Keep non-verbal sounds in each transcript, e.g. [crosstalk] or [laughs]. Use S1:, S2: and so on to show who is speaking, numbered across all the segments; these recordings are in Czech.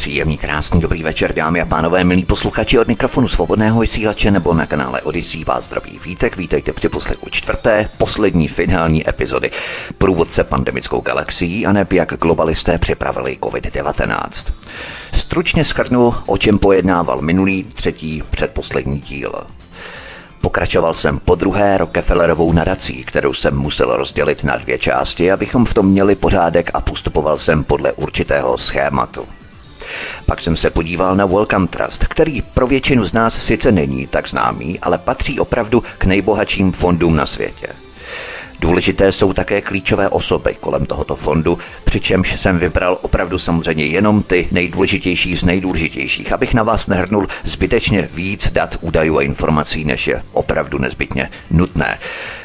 S1: Příjemný, krásný, dobrý večer, dámy a pánové, milí posluchači od mikrofonu svobodného vysílače nebo na kanále Odyssey vás zdraví vítek, vítejte při poslechu čtvrté, poslední finální epizody průvodce pandemickou galaxií a neb jak globalisté připravili COVID-19. Stručně schrnu, o čem pojednával minulý, třetí, předposlední díl. Pokračoval jsem po druhé Rockefellerovou nadací, kterou jsem musel rozdělit na dvě části, abychom v tom měli pořádek a postupoval jsem podle určitého schématu. Pak jsem se podíval na Welcome Trust, který pro většinu z nás sice není tak známý, ale patří opravdu k nejbohatším fondům na světě. Důležité jsou také klíčové osoby kolem tohoto fondu, přičemž jsem vybral opravdu samozřejmě jenom ty nejdůležitější z nejdůležitějších, abych na vás nehrnul zbytečně víc dat, údajů a informací, než je opravdu nezbytně nutné.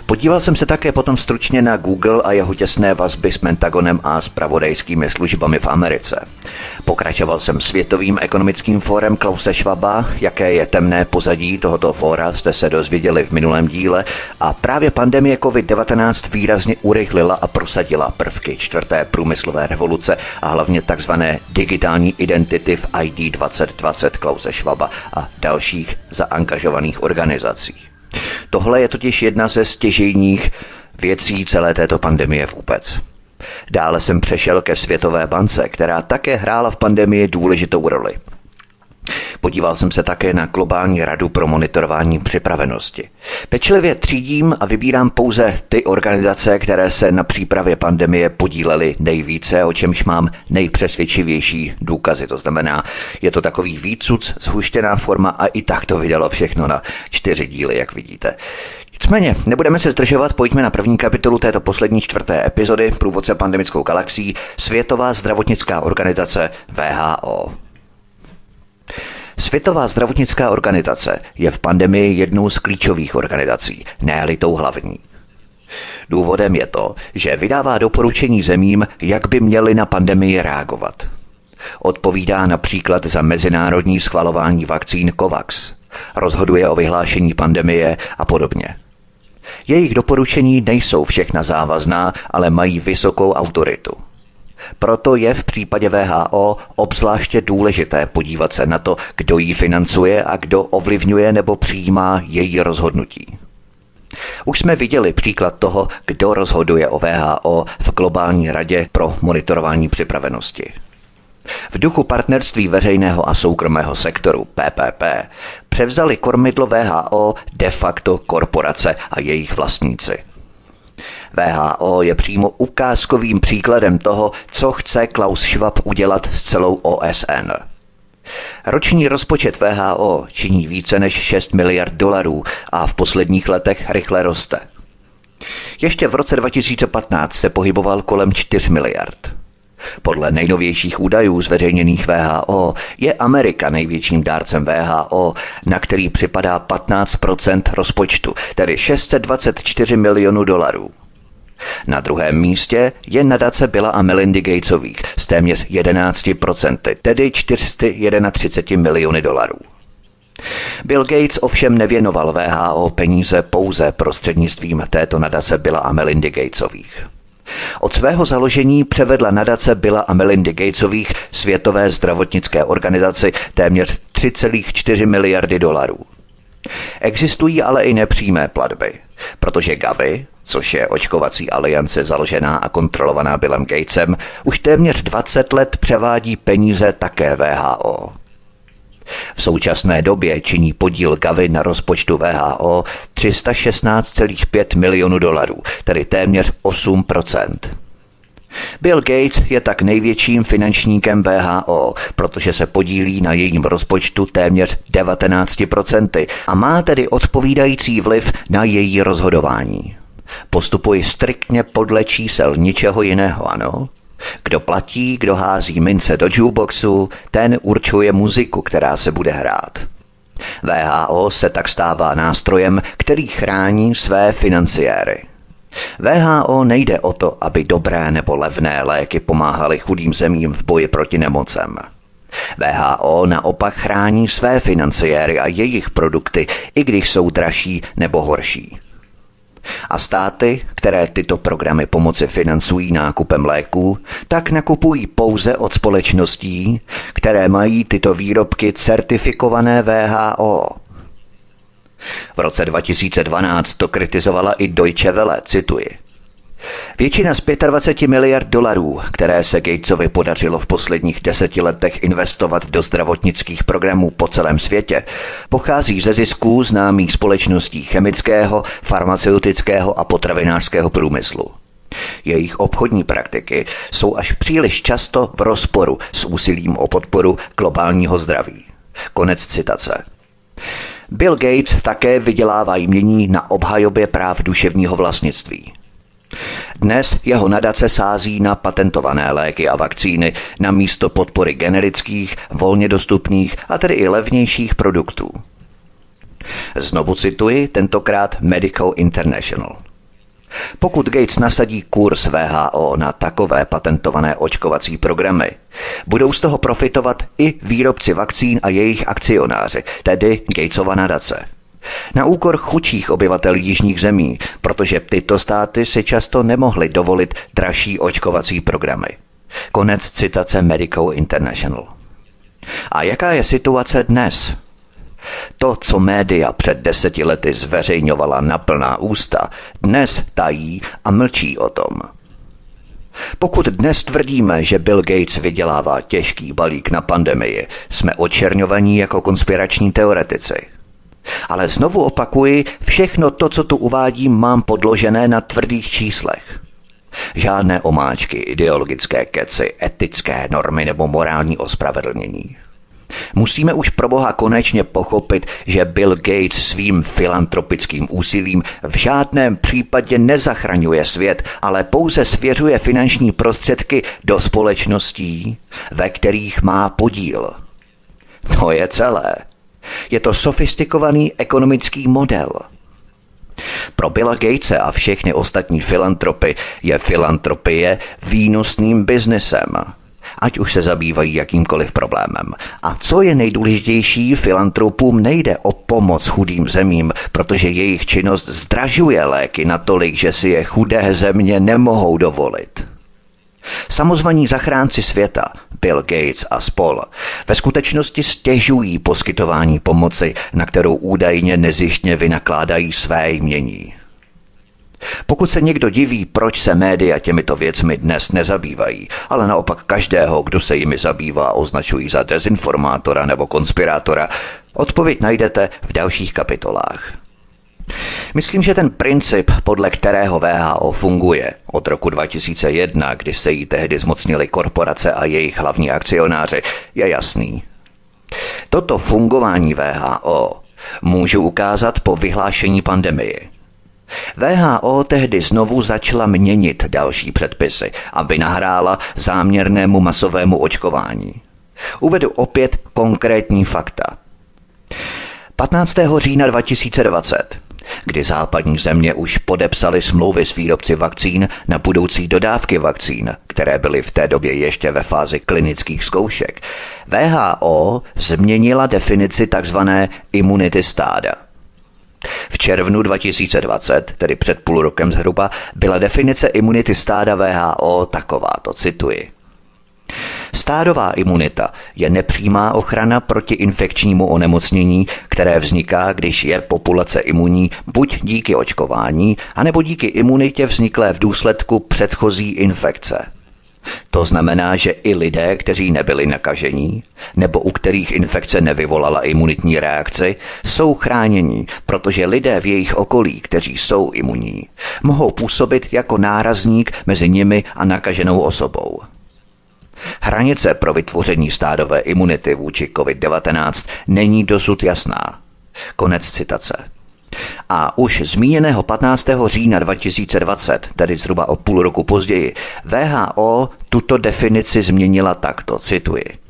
S1: Podíval jsem se také potom stručně na Google a jeho těsné vazby s Pentagonem a s pravodejskými službami v Americe. Pokračoval jsem Světovým ekonomickým fórem Klause Schwaba, jaké je temné pozadí tohoto fóra, jste se dozvěděli v minulém díle a právě pandemie COVID-19 výrazně urychlila a prosadila prvky čtvrté průmyslové revoluce a hlavně takzvané digitální identity v ID 2020 Klause Schwaba a dalších zaangažovaných organizací. Tohle je totiž jedna ze stěžejních věcí celé této pandemie vůbec. Dále jsem přešel ke Světové bance, která také hrála v pandemii důležitou roli. Podíval jsem se také na globální radu pro monitorování připravenosti. Pečlivě třídím a vybírám pouze ty organizace, které se na přípravě pandemie podílely nejvíce, o čemž mám nejpřesvědčivější důkazy. To znamená, je to takový výcuc, zhuštěná forma a i tak to vydalo všechno na čtyři díly, jak vidíte. Nicméně, nebudeme se zdržovat, pojďme na první kapitolu této poslední čtvrté epizody Průvodce pandemickou galaxií Světová zdravotnická organizace VHO. Světová zdravotnická organizace je v pandemii jednou z klíčových organizací, ne tou hlavní. Důvodem je to, že vydává doporučení zemím, jak by měli na pandemii reagovat. Odpovídá například za mezinárodní schvalování vakcín COVAX, rozhoduje o vyhlášení pandemie a podobně. Jejich doporučení nejsou všechna závazná, ale mají vysokou autoritu. Proto je v případě VHO obzvláště důležité podívat se na to, kdo ji financuje a kdo ovlivňuje nebo přijímá její rozhodnutí. Už jsme viděli příklad toho, kdo rozhoduje o VHO v Globální radě pro monitorování připravenosti. V duchu partnerství veřejného a soukromého sektoru PPP převzali kormidlo VHO de facto korporace a jejich vlastníci. VHO je přímo ukázkovým příkladem toho, co chce Klaus Schwab udělat s celou OSN. Roční rozpočet VHO činí více než 6 miliard dolarů a v posledních letech rychle roste. Ještě v roce 2015 se pohyboval kolem 4 miliard. Podle nejnovějších údajů zveřejněných VHO je Amerika největším dárcem VHO, na který připadá 15% rozpočtu, tedy 624 milionů dolarů. Na druhém místě je nadace Billa a Melindy Gatesových s téměř 11%, tedy 431 miliony dolarů. Bill Gates ovšem nevěnoval VHO peníze pouze prostřednictvím této nadace Billa a Melindy Gatesových. Od svého založení převedla nadace Billa a Melindy Gatesových Světové zdravotnické organizaci téměř 3,4 miliardy dolarů. Existují ale i nepřímé platby, protože Gavi, což je očkovací aliance založená a kontrolovaná Billem Gatesem, už téměř 20 let převádí peníze také VHO. V současné době činí podíl Gavi na rozpočtu VHO 316,5 milionů dolarů, tedy téměř 8% Bill Gates je tak největším finančníkem VHO, protože se podílí na jejím rozpočtu téměř 19% a má tedy odpovídající vliv na její rozhodování. Postupuji striktně podle čísel ničeho jiného, ano? Kdo platí, kdo hází mince do jukeboxu, ten určuje muziku, která se bude hrát. VHO se tak stává nástrojem, který chrání své financiéry. VHO nejde o to, aby dobré nebo levné léky pomáhaly chudým zemím v boji proti nemocem. VHO naopak chrání své financiéry a jejich produkty, i když jsou dražší nebo horší. A státy, které tyto programy pomoci financují nákupem léků, tak nakupují pouze od společností, které mají tyto výrobky certifikované VHO. V roce 2012 to kritizovala i Deutsche Welle, cituji. Většina z 25 miliard dolarů, které se Gatesovi podařilo v posledních deseti letech investovat do zdravotnických programů po celém světě, pochází ze zisků známých společností chemického, farmaceutického a potravinářského průmyslu. Jejich obchodní praktiky jsou až příliš často v rozporu s úsilím o podporu globálního zdraví. Konec citace. Bill Gates také vydělává jmění na obhajobě práv duševního vlastnictví. Dnes jeho nadace sází na patentované léky a vakcíny na místo podpory generických, volně dostupných a tedy i levnějších produktů. Znovu cituji tentokrát Medical International. Pokud Gates nasadí kurz VHO na takové patentované očkovací programy, budou z toho profitovat i výrobci vakcín a jejich akcionáři, tedy Gatesova nadace. Na úkor chudších obyvatel jižních zemí, protože tyto státy si často nemohly dovolit dražší očkovací programy. Konec citace Medical International. A jaká je situace dnes? To, co média před deseti lety zveřejňovala na plná ústa, dnes tají a mlčí o tom. Pokud dnes tvrdíme, že Bill Gates vydělává těžký balík na pandemii, jsme očerňovaní jako konspirační teoretici. Ale znovu opakuji, všechno to, co tu uvádím, mám podložené na tvrdých číslech. Žádné omáčky, ideologické keci, etické normy nebo morální ospravedlnění. Musíme už pro Boha konečně pochopit, že Bill Gates svým filantropickým úsilím v žádném případě nezachraňuje svět, ale pouze svěřuje finanční prostředky do společností, ve kterých má podíl. To je celé. Je to sofistikovaný ekonomický model. Pro Billa Gatese a všechny ostatní filantropy je filantropie výnosným biznesem – ať už se zabývají jakýmkoliv problémem. A co je nejdůležitější, filantropům nejde o pomoc chudým zemím, protože jejich činnost zdražuje léky natolik, že si je chudé země nemohou dovolit. Samozvaní zachránci světa, Bill Gates a spol, ve skutečnosti stěžují poskytování pomoci, na kterou údajně nezištně vynakládají své jmění. Pokud se někdo diví, proč se média těmito věcmi dnes nezabývají, ale naopak každého, kdo se jimi zabývá, označují za dezinformátora nebo konspirátora, odpověď najdete v dalších kapitolách. Myslím, že ten princip, podle kterého VHO funguje od roku 2001, kdy se jí tehdy zmocnili korporace a jejich hlavní akcionáři, je jasný. Toto fungování VHO můžu ukázat po vyhlášení pandemie. VHO tehdy znovu začala měnit další předpisy, aby nahrála záměrnému masovému očkování. Uvedu opět konkrétní fakta. 15. října 2020 kdy západní země už podepsaly smlouvy s výrobci vakcín na budoucí dodávky vakcín, které byly v té době ještě ve fázi klinických zkoušek. VHO změnila definici tzv. imunity stáda. V červnu 2020, tedy před půl rokem zhruba, byla definice imunity stáda VHO taková, to cituji. Stádová imunita je nepřímá ochrana proti infekčnímu onemocnění, které vzniká, když je populace imunní buď díky očkování, anebo díky imunitě vzniklé v důsledku předchozí infekce. To znamená, že i lidé, kteří nebyli nakažení, nebo u kterých infekce nevyvolala imunitní reakci, jsou chráněni, protože lidé v jejich okolí, kteří jsou imunní, mohou působit jako nárazník mezi nimi a nakaženou osobou. Hranice pro vytvoření stádové imunity vůči COVID-19 není dosud jasná. Konec citace. A už zmíněného 15. října 2020, tedy zhruba o půl roku později, VHO tuto definici změnila takto, cituji.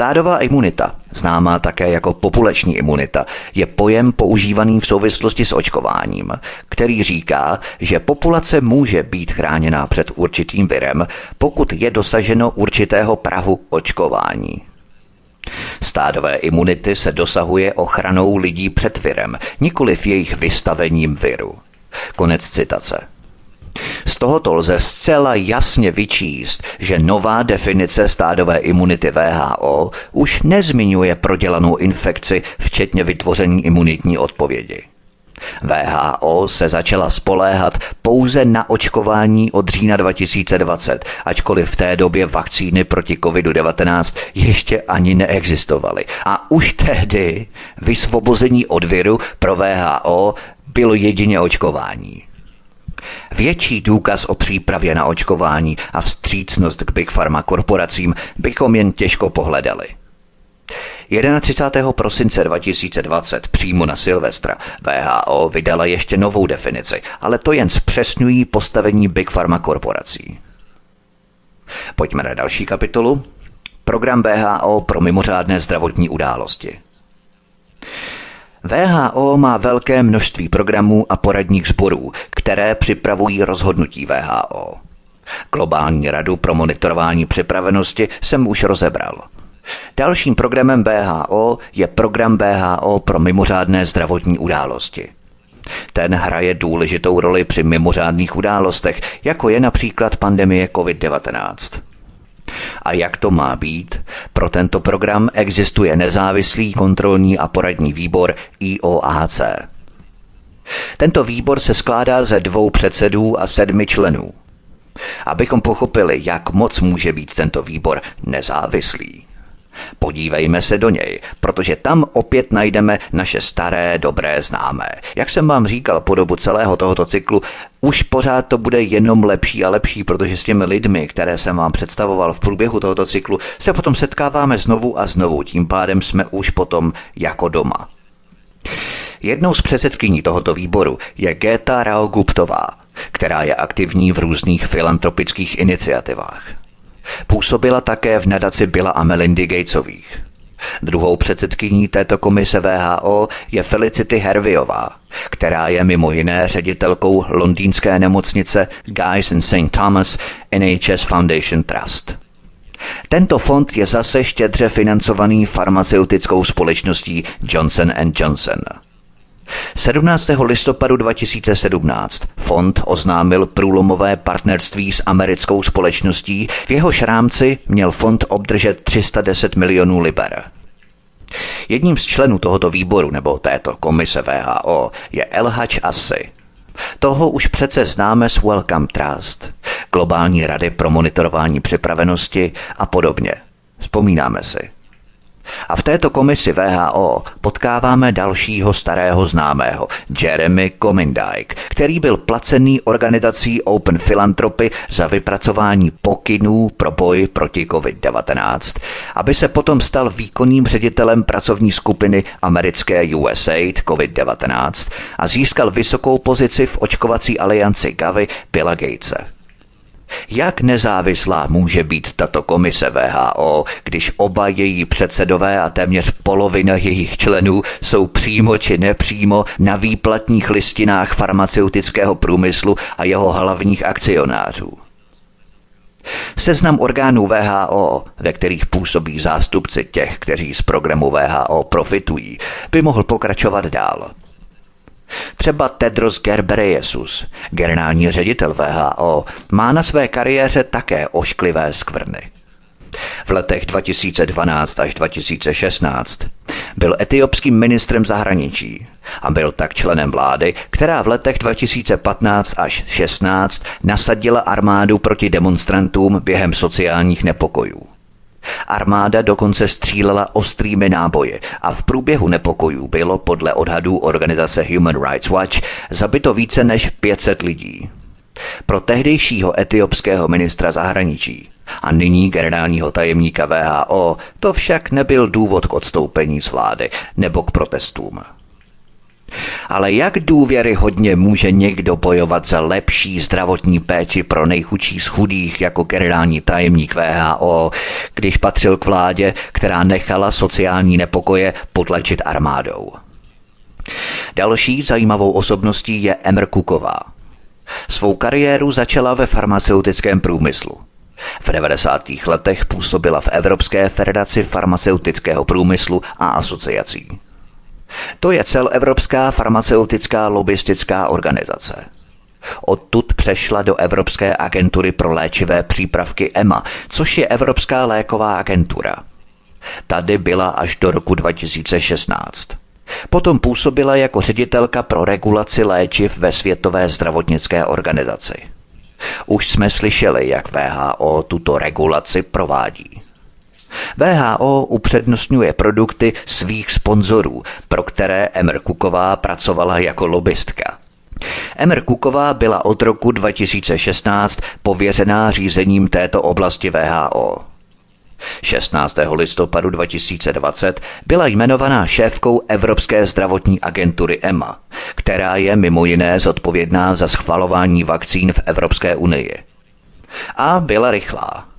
S1: Stádová imunita, známá také jako populační imunita, je pojem používaný v souvislosti s očkováním, který říká, že populace může být chráněná před určitým virem, pokud je dosaženo určitého prahu očkování. Stádové imunity se dosahuje ochranou lidí před virem, nikoli v jejich vystavením viru. Konec citace. Z tohoto lze zcela jasně vyčíst, že nová definice stádové imunity VHO už nezmiňuje prodělanou infekci, včetně vytvoření imunitní odpovědi. VHO se začala spoléhat pouze na očkování od října 2020, ačkoliv v té době vakcíny proti COVID-19 ještě ani neexistovaly. A už tehdy vysvobození od viru pro VHO bylo jedině očkování. Větší důkaz o přípravě na očkování a vstřícnost k Big Pharma korporacím bychom jen těžko pohledali. 31. prosince 2020 přímo na Silvestra VHO vydala ještě novou definici, ale to jen zpřesňují postavení Big Pharma korporací. Pojďme na další kapitolu. Program VHO pro mimořádné zdravotní události. VHO má velké množství programů a poradních sborů, které připravují rozhodnutí VHO. Globální radu pro monitorování připravenosti jsem už rozebral. Dalším programem BHO je program BHO pro mimořádné zdravotní události. Ten hraje důležitou roli při mimořádných událostech, jako je například pandemie COVID-19. A jak to má být? Pro tento program existuje nezávislý kontrolní a poradní výbor IOAC. Tento výbor se skládá ze dvou předsedů a sedmi členů. Abychom pochopili, jak moc může být tento výbor nezávislý. Podívejme se do něj, protože tam opět najdeme naše staré dobré známé. Jak jsem vám říkal po dobu celého tohoto cyklu, už pořád to bude jenom lepší a lepší, protože s těmi lidmi, které jsem vám představoval v průběhu tohoto cyklu, se potom setkáváme znovu a znovu, tím pádem jsme už potom jako doma. Jednou z předsedkyní tohoto výboru je Geta Rao Guptová, která je aktivní v různých filantropických iniciativách. Působila také v nadaci Billa a Melindy Gatesových. Druhou předsedkyní této komise VHO je Felicity Herviová, která je mimo jiné ředitelkou londýnské nemocnice Guys and St. Thomas NHS Foundation Trust. Tento fond je zase štědře financovaný farmaceutickou společností Johnson Johnson. 17. listopadu 2017 fond oznámil průlomové partnerství s americkou společností, v jehož rámci měl fond obdržet 310 milionů liber. Jedním z členů tohoto výboru nebo této komise VHO je Elhač Asi. Toho už přece známe s Welcome Trust, globální rady pro monitorování připravenosti a podobně. Vzpomínáme si. A v této komisi VHO potkáváme dalšího starého známého, Jeremy Comindike, který byl placený organizací Open Philanthropy za vypracování pokynů pro boj proti COVID-19, aby se potom stal výkonným ředitelem pracovní skupiny americké USAID COVID-19 a získal vysokou pozici v očkovací alianci Gavi Billa Gatese. Jak nezávislá může být tato komise VHO, když oba její předsedové a téměř polovina jejich členů jsou přímo či nepřímo na výplatních listinách farmaceutického průmyslu a jeho hlavních akcionářů? Seznam orgánů VHO, ve kterých působí zástupci těch, kteří z programu VHO profitují, by mohl pokračovat dál. Třeba Tedros Ghebreyesus, generální ředitel VHO, má na své kariéře také ošklivé skvrny. V letech 2012 až 2016 byl etiopským ministrem zahraničí a byl tak členem vlády, která v letech 2015 až 16 nasadila armádu proti demonstrantům během sociálních nepokojů. Armáda dokonce střílela ostrými náboje a v průběhu nepokojů bylo podle odhadů organizace Human Rights Watch zabito více než 500 lidí. Pro tehdejšího etiopského ministra zahraničí a nyní generálního tajemníka VHO to však nebyl důvod k odstoupení z vlády nebo k protestům. Ale jak důvěry hodně může někdo bojovat za lepší zdravotní péči pro nejchudší z chudých jako generální tajemník VHO, když patřil k vládě, která nechala sociální nepokoje potlačit armádou? Další zajímavou osobností je Emr Kuková. Svou kariéru začala ve farmaceutickém průmyslu. V 90. letech působila v Evropské federaci farmaceutického průmyslu a asociací. To je celoevropská farmaceutická lobistická organizace. Odtud přešla do Evropské agentury pro léčivé přípravky EMA, což je Evropská léková agentura. Tady byla až do roku 2016. Potom působila jako ředitelka pro regulaci léčiv ve Světové zdravotnické organizaci. Už jsme slyšeli, jak VHO tuto regulaci provádí. VHO upřednostňuje produkty svých sponzorů, pro které Emr Kuková pracovala jako lobbystka. Emr Kuková byla od roku 2016 pověřená řízením této oblasti VHO. 16. listopadu 2020 byla jmenovaná šéfkou Evropské zdravotní agentury EMA, která je mimo jiné zodpovědná za schvalování vakcín v Evropské unii. A byla rychlá.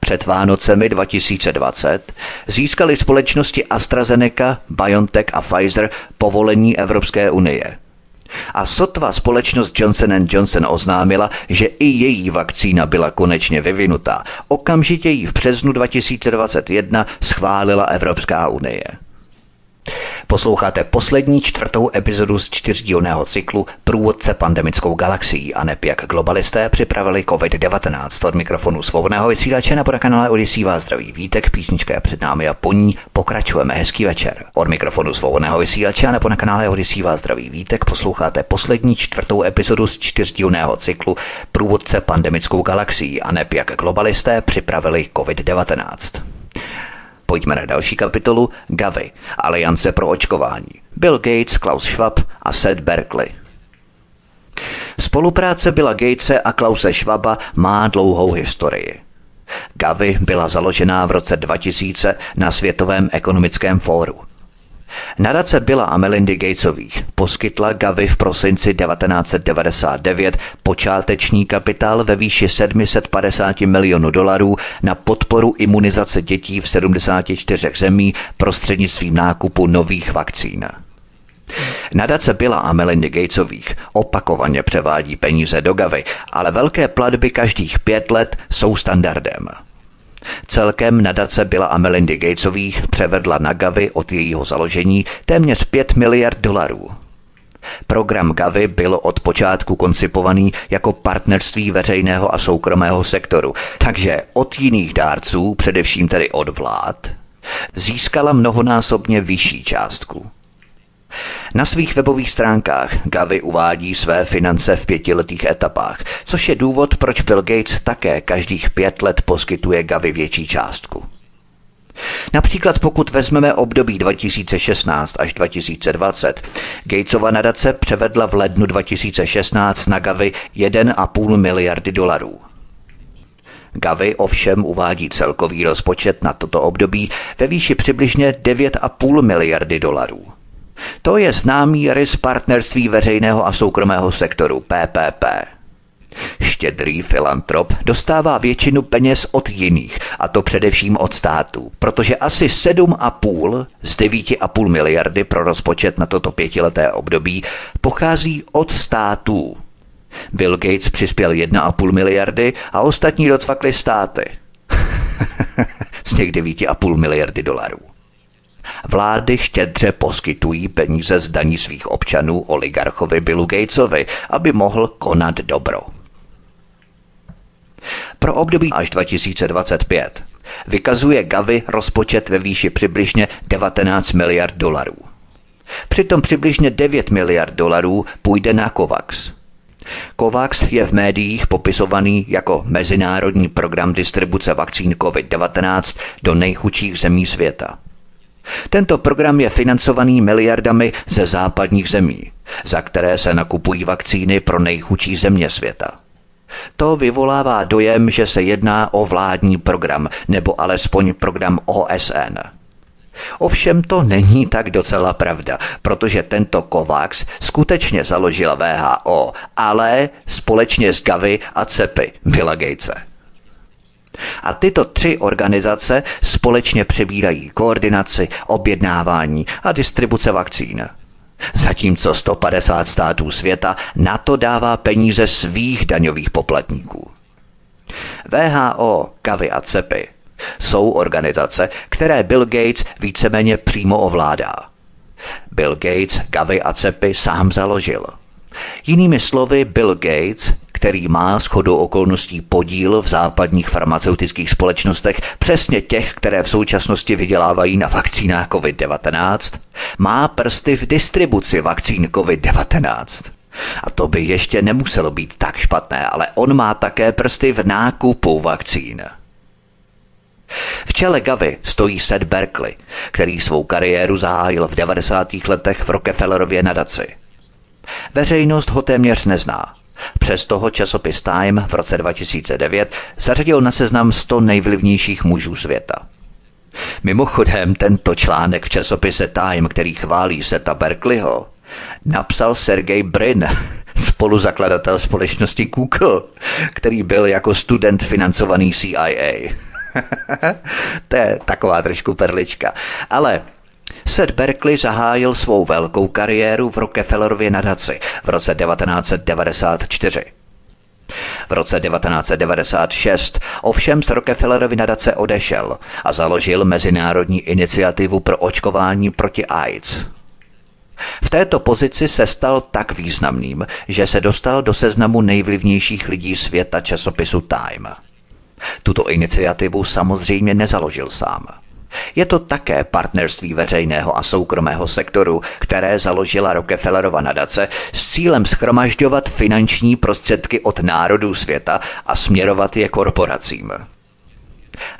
S1: Před Vánocemi 2020 získali společnosti AstraZeneca, BioNTech a Pfizer povolení Evropské unie. A sotva společnost Johnson Johnson oznámila, že i její vakcína byla konečně vyvinutá. Okamžitě ji v březnu 2021 schválila Evropská unie. Posloucháte poslední čtvrtou epizodu z čtyřdílného cyklu Průvodce pandemickou galaxií a neb jak globalisté připravili COVID-19 od mikrofonu svobodného vysílače na kanále Odisí vás zdraví Vítek, písnička je před námi a po ní pokračujeme. Hezký večer. Od mikrofonu svobodného vysílače a na kanále Odisí vás zdraví Vítek posloucháte poslední čtvrtou epizodu z čtyřdílného cyklu Průvodce pandemickou galaxií a neb jak globalisté připravili COVID-19. Pojďme na další kapitolu Gavi, Aliance pro očkování. Bill Gates, Klaus Schwab a Seth Berkeley. Spolupráce Billa Gatese a Klause Schwaba má dlouhou historii. Gavi byla založená v roce 2000 na Světovém ekonomickém fóru. Nadace Billa a Melindy Gatesových poskytla Gavi v prosinci 1999 počáteční kapitál ve výši 750 milionů dolarů na podporu imunizace dětí v 74 zemí prostřednictvím nákupu nových vakcín. Nadace Billa a Melindy Gatesových opakovaně převádí peníze do Gavy, ale velké platby každých pět let jsou standardem. Celkem nadace byla a Melindy Gatesových převedla na Gavi od jejího založení téměř 5 miliard dolarů. Program Gavi byl od počátku koncipovaný jako partnerství veřejného a soukromého sektoru, takže od jiných dárců, především tedy od vlád, získala mnohonásobně vyšší částku. Na svých webových stránkách Gavi uvádí své finance v pětiletých etapách, což je důvod, proč Bill Gates také každých pět let poskytuje Gavi větší částku. Například pokud vezmeme období 2016 až 2020, Gatesova nadace převedla v lednu 2016 na Gavi 1,5 miliardy dolarů. Gavi ovšem uvádí celkový rozpočet na toto období ve výši přibližně 9,5 miliardy dolarů. To je známý rys partnerství veřejného a soukromého sektoru PPP. Štědrý filantrop dostává většinu peněz od jiných, a to především od států, protože asi 7,5 z 9,5 miliardy pro rozpočet na toto pětileté období pochází od států. Bill Gates přispěl 1,5 miliardy a ostatní docvakly státy. [laughs] z těch 9,5 miliardy dolarů. Vlády štědře poskytují peníze z daní svých občanů oligarchovi Billu Gatesovi, aby mohl konat dobro. Pro období až 2025 vykazuje Gavi rozpočet ve výši přibližně 19 miliard dolarů. Přitom přibližně 9 miliard dolarů půjde na COVAX. COVAX je v médiích popisovaný jako mezinárodní program distribuce vakcín COVID-19 do nejchudších zemí světa. Tento program je financovaný miliardami ze západních zemí, za které se nakupují vakcíny pro nejchudší země světa. To vyvolává dojem, že se jedná o vládní program nebo alespoň program OSN. Ovšem to není tak docela pravda, protože tento Kovacs skutečně založil VHO, ale společně s Gavi a Cepy Billa Gatese. A tyto tři organizace společně přebírají koordinaci, objednávání a distribuce vakcín. Zatímco 150 států světa na to dává peníze svých daňových poplatníků. VHO, Gavi a CEPy jsou organizace, které Bill Gates víceméně přímo ovládá. Bill Gates Gavi a Cepy sám založil. Jinými slovy, Bill Gates, který má shodou okolností podíl v západních farmaceutických společnostech, přesně těch, které v současnosti vydělávají na vakcínách COVID-19, má prsty v distribuci vakcín COVID-19. A to by ještě nemuselo být tak špatné, ale on má také prsty v nákupu vakcín. V čele Gavy stojí Seth Berkeley, který svou kariéru zahájil v 90. letech v Rockefellerově nadaci. Veřejnost ho téměř nezná. Přes toho časopis Time v roce 2009 zařadil na seznam 100 nejvlivnějších mužů světa. Mimochodem, tento článek v časopise Time, který chválí Seta Berkeleyho, napsal Sergej Brin, [laughs] spoluzakladatel společnosti Google, který byl jako student financovaný CIA. [laughs] to je taková trošku perlička. Ale Seth Berkeley zahájil svou velkou kariéru v Rockefellerově nadaci v roce 1994. V roce 1996 ovšem z Rockefellerovy nadace odešel a založil Mezinárodní iniciativu pro očkování proti AIDS. V této pozici se stal tak významným, že se dostal do seznamu nejvlivnějších lidí světa časopisu Time. Tuto iniciativu samozřejmě nezaložil sám. Je to také partnerství veřejného a soukromého sektoru, které založila Rockefellerova nadace s cílem schromažďovat finanční prostředky od národů světa a směrovat je korporacím.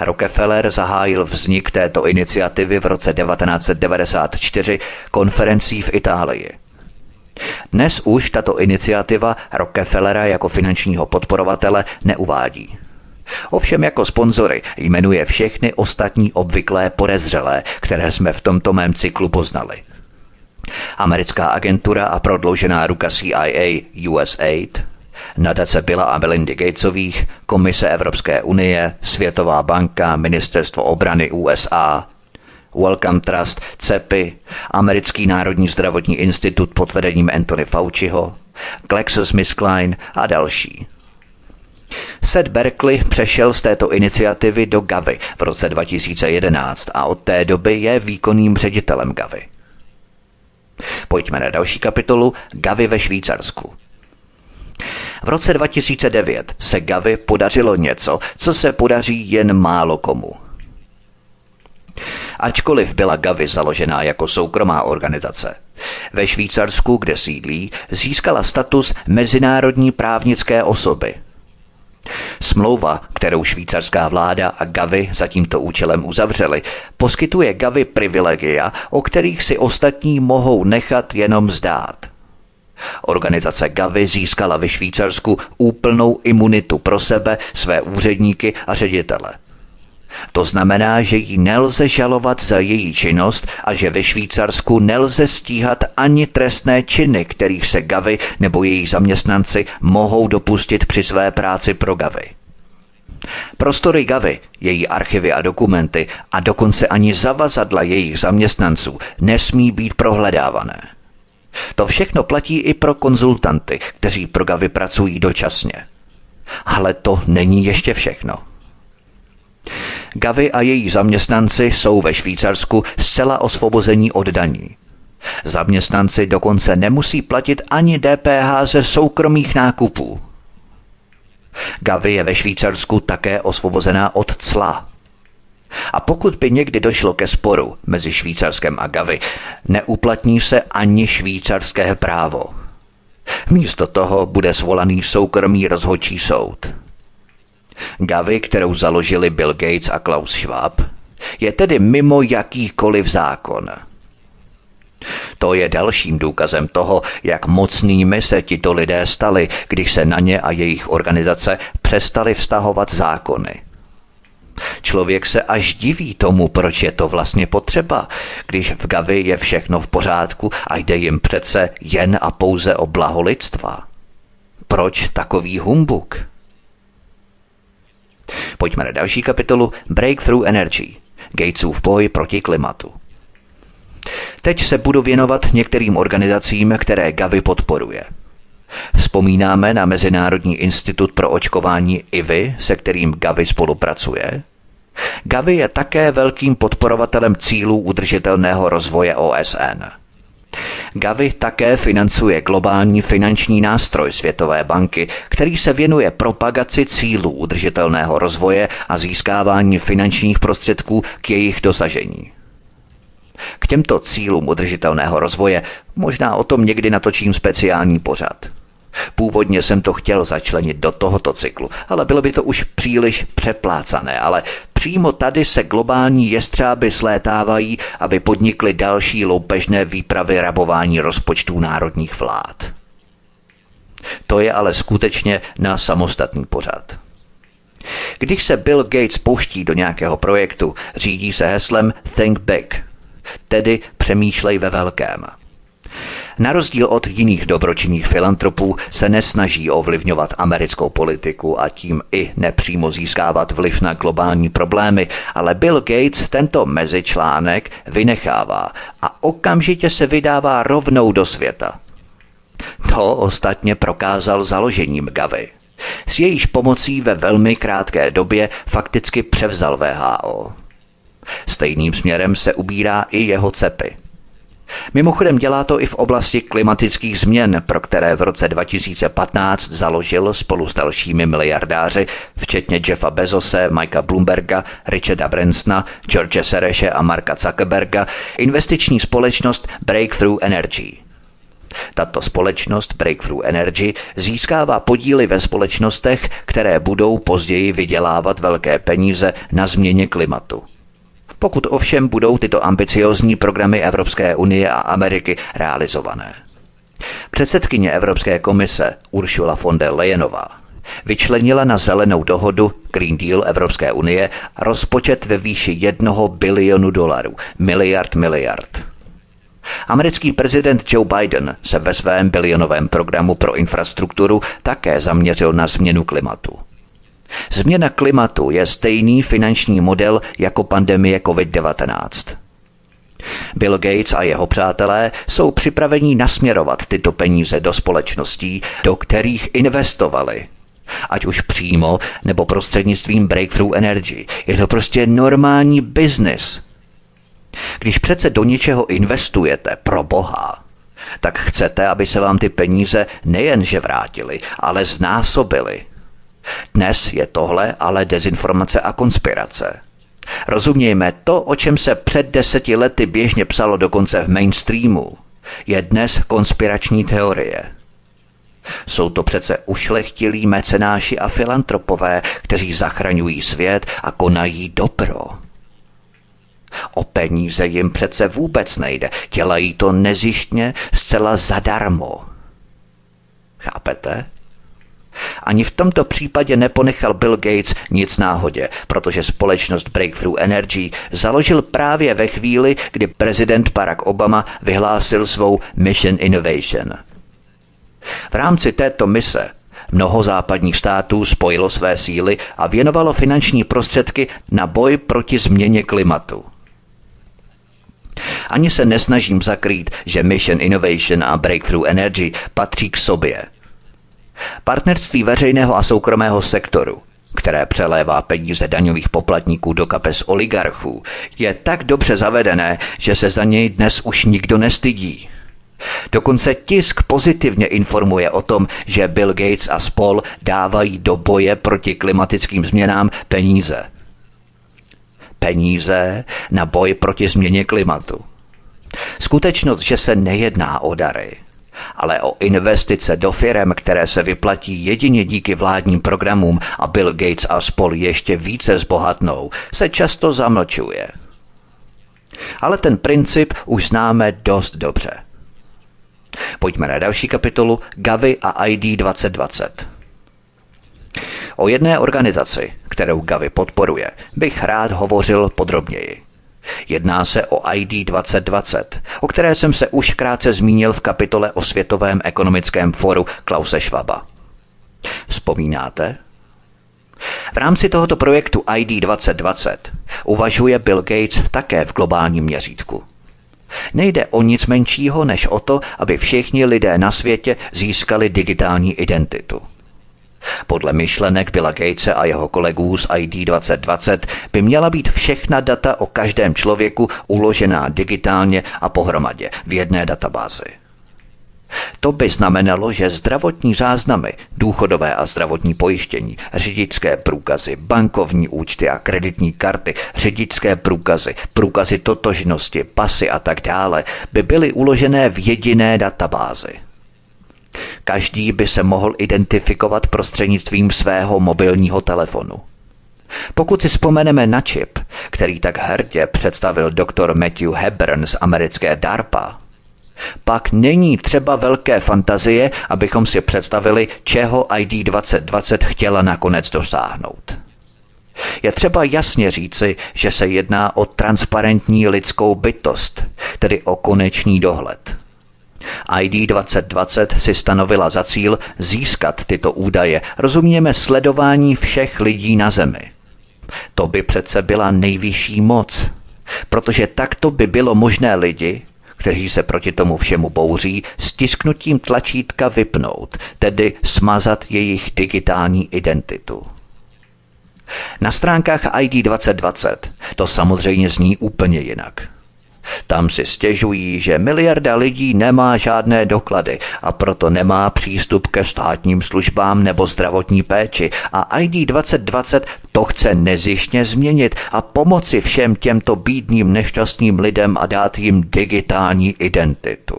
S1: Rockefeller zahájil vznik této iniciativy v roce 1994 konferencí v Itálii. Dnes už tato iniciativa Rockefellera jako finančního podporovatele neuvádí. Ovšem jako sponzory jmenuje všechny ostatní obvyklé podezřelé, které jsme v tomto mém cyklu poznali. Americká agentura a prodloužená ruka CIA USAID, nadace Billa a Melindy Gatesových, Komise Evropské unie, Světová banka, Ministerstvo obrany USA, Wellcome Trust, CEPI, Americký národní zdravotní institut pod vedením Anthony Fauciho, GlaxoSmithKline a další. Seth Berkeley přešel z této iniciativy do Gavy v roce 2011 a od té doby je výkonným ředitelem Gavy. Pojďme na další kapitolu Gavy ve Švýcarsku. V roce 2009 se Gavi podařilo něco, co se podaří jen málo komu. Ačkoliv byla Gavi založená jako soukromá organizace, ve Švýcarsku, kde sídlí, získala status mezinárodní právnické osoby – Smlouva, kterou švýcarská vláda a Gavi za tímto účelem uzavřeli, poskytuje Gavi privilegia, o kterých si ostatní mohou nechat jenom zdát. Organizace Gavi získala ve Švýcarsku úplnou imunitu pro sebe, své úředníky a ředitele. To znamená, že ji nelze žalovat za její činnost a že ve Švýcarsku nelze stíhat ani trestné činy, kterých se Gavy nebo její zaměstnanci mohou dopustit při své práci pro Gavy. Prostory Gavy, její archivy a dokumenty a dokonce ani zavazadla jejich zaměstnanců nesmí být prohledávané. To všechno platí i pro konzultanty, kteří pro Gavy pracují dočasně. Ale to není ještě všechno. Gavi a její zaměstnanci jsou ve Švýcarsku zcela osvobození od daní. Zaměstnanci dokonce nemusí platit ani DPH ze soukromých nákupů. Gavi je ve Švýcarsku také osvobozená od cla. A pokud by někdy došlo ke sporu mezi Švýcarskem a Gavi, neuplatní se ani švýcarské právo. Místo toho bude svolaný soukromý rozhodčí soud. Gavi, kterou založili Bill Gates a Klaus Schwab, je tedy mimo jakýkoliv zákon. To je dalším důkazem toho, jak mocnými se tito lidé stali, když se na ně a jejich organizace přestali vztahovat zákony. Člověk se až diví tomu, proč je to vlastně potřeba, když v Gavi je všechno v pořádku a jde jim přece jen a pouze o blaho lidstva. Proč takový humbuk? Pojďme na další kapitolu Breakthrough Energy. Gatesův boj proti klimatu. Teď se budu věnovat některým organizacím, které Gavi podporuje. Vzpomínáme na Mezinárodní institut pro očkování IVI, se kterým Gavi spolupracuje. Gavi je také velkým podporovatelem cílů udržitelného rozvoje OSN. Gavi také financuje globální finanční nástroj Světové banky, který se věnuje propagaci cílů udržitelného rozvoje a získávání finančních prostředků k jejich dosažení. K těmto cílům udržitelného rozvoje možná o tom někdy natočím speciální pořad. Původně jsem to chtěl začlenit do tohoto cyklu, ale bylo by to už příliš přeplácané, ale přímo tady se globální jestřáby slétávají, aby podnikly další loupežné výpravy rabování rozpočtů národních vlád. To je ale skutečně na samostatný pořad. Když se Bill Gates pouští do nějakého projektu, řídí se heslem Think Big, tedy přemýšlej ve velkém – na rozdíl od jiných dobročinných filantropů se nesnaží ovlivňovat americkou politiku a tím i nepřímo získávat vliv na globální problémy, ale Bill Gates tento mezičlánek vynechává a okamžitě se vydává rovnou do světa. To ostatně prokázal založením Gavy. S jejíž pomocí ve velmi krátké době fakticky převzal VHO. Stejným směrem se ubírá i jeho cepy. Mimochodem dělá to i v oblasti klimatických změn, pro které v roce 2015 založil spolu s dalšími miliardáři, včetně Jeffa Bezose, Mikea Bloomberga, Richarda Bransona, George Sereše a Marka Zuckerberga, investiční společnost Breakthrough Energy. Tato společnost Breakthrough Energy získává podíly ve společnostech, které budou později vydělávat velké peníze na změně klimatu pokud ovšem budou tyto ambiciozní programy Evropské unie a Ameriky realizované. Předsedkyně Evropské komise Ursula von der Leyenová vyčlenila na zelenou dohodu Green Deal Evropské unie rozpočet ve výši jednoho bilionu dolarů, miliard miliard. Americký prezident Joe Biden se ve svém bilionovém programu pro infrastrukturu také zaměřil na změnu klimatu. Změna klimatu je stejný finanční model jako pandemie COVID-19. Bill Gates a jeho přátelé jsou připraveni nasměrovat tyto peníze do společností, do kterých investovali. Ať už přímo nebo prostřednictvím Breakthrough Energy. Je to prostě normální biznis. Když přece do něčeho investujete pro Boha, tak chcete, aby se vám ty peníze nejenže vrátily, ale znásobily. Dnes je tohle ale dezinformace a konspirace. Rozumějme, to, o čem se před deseti lety běžně psalo dokonce v mainstreamu, je dnes konspirační teorie. Jsou to přece ušlechtilí mecenáši a filantropové, kteří zachraňují svět a konají dobro. O peníze jim přece vůbec nejde, dělají to nezištně, zcela zadarmo. Chápete? Ani v tomto případě neponechal Bill Gates nic náhodě, protože společnost Breakthrough Energy založil právě ve chvíli, kdy prezident Barack Obama vyhlásil svou Mission Innovation. V rámci této mise mnoho západních států spojilo své síly a věnovalo finanční prostředky na boj proti změně klimatu. Ani se nesnažím zakrýt, že Mission Innovation a Breakthrough Energy patří k sobě – Partnerství veřejného a soukromého sektoru, které přelévá peníze daňových poplatníků do kapes oligarchů, je tak dobře zavedené, že se za něj dnes už nikdo nestydí. Dokonce tisk pozitivně informuje o tom, že Bill Gates a spol dávají do boje proti klimatickým změnám peníze. Peníze na boj proti změně klimatu. Skutečnost, že se nejedná o dary, ale o investice do firem, které se vyplatí jedině díky vládním programům a Bill Gates a spol ještě více zbohatnou, se často zamlčuje. Ale ten princip už známe dost dobře. Pojďme na další kapitolu Gavi a ID 2020. O jedné organizaci, kterou Gavi podporuje, bych rád hovořil podrobněji. Jedná se o ID 2020, o které jsem se už krátce zmínil v kapitole o Světovém ekonomickém foru Klause Schwaba. Vzpomínáte? V rámci tohoto projektu ID 2020 uvažuje Bill Gates také v globálním měřítku. Nejde o nic menšího než o to, aby všichni lidé na světě získali digitální identitu. Podle myšlenek Billa Gatese a jeho kolegů z ID 2020 by měla být všechna data o každém člověku uložená digitálně a pohromadě v jedné databázi. To by znamenalo, že zdravotní záznamy, důchodové a zdravotní pojištění, řidičské průkazy, bankovní účty a kreditní karty, řidičské průkazy, průkazy totožnosti, pasy a tak dále by byly uložené v jediné databázi. Každý by se mohl identifikovat prostřednictvím svého mobilního telefonu. Pokud si vzpomeneme na čip, který tak hrdě představil doktor Matthew Hebron z americké DARPA, pak není třeba velké fantazie, abychom si představili, čeho ID 2020 chtěla nakonec dosáhnout. Je třeba jasně říci, že se jedná o transparentní lidskou bytost, tedy o konečný dohled. ID 2020 si stanovila za cíl získat tyto údaje, rozumíme sledování všech lidí na Zemi. To by přece byla nejvyšší moc, protože takto by bylo možné lidi, kteří se proti tomu všemu bouří, stisknutím tlačítka vypnout, tedy smazat jejich digitální identitu. Na stránkách ID 2020 to samozřejmě zní úplně jinak. Tam si stěžují, že miliarda lidí nemá žádné doklady a proto nemá přístup ke státním službám nebo zdravotní péči a ID 2020 to chce nezištně změnit a pomoci všem těmto bídným nešťastným lidem a dát jim digitální identitu.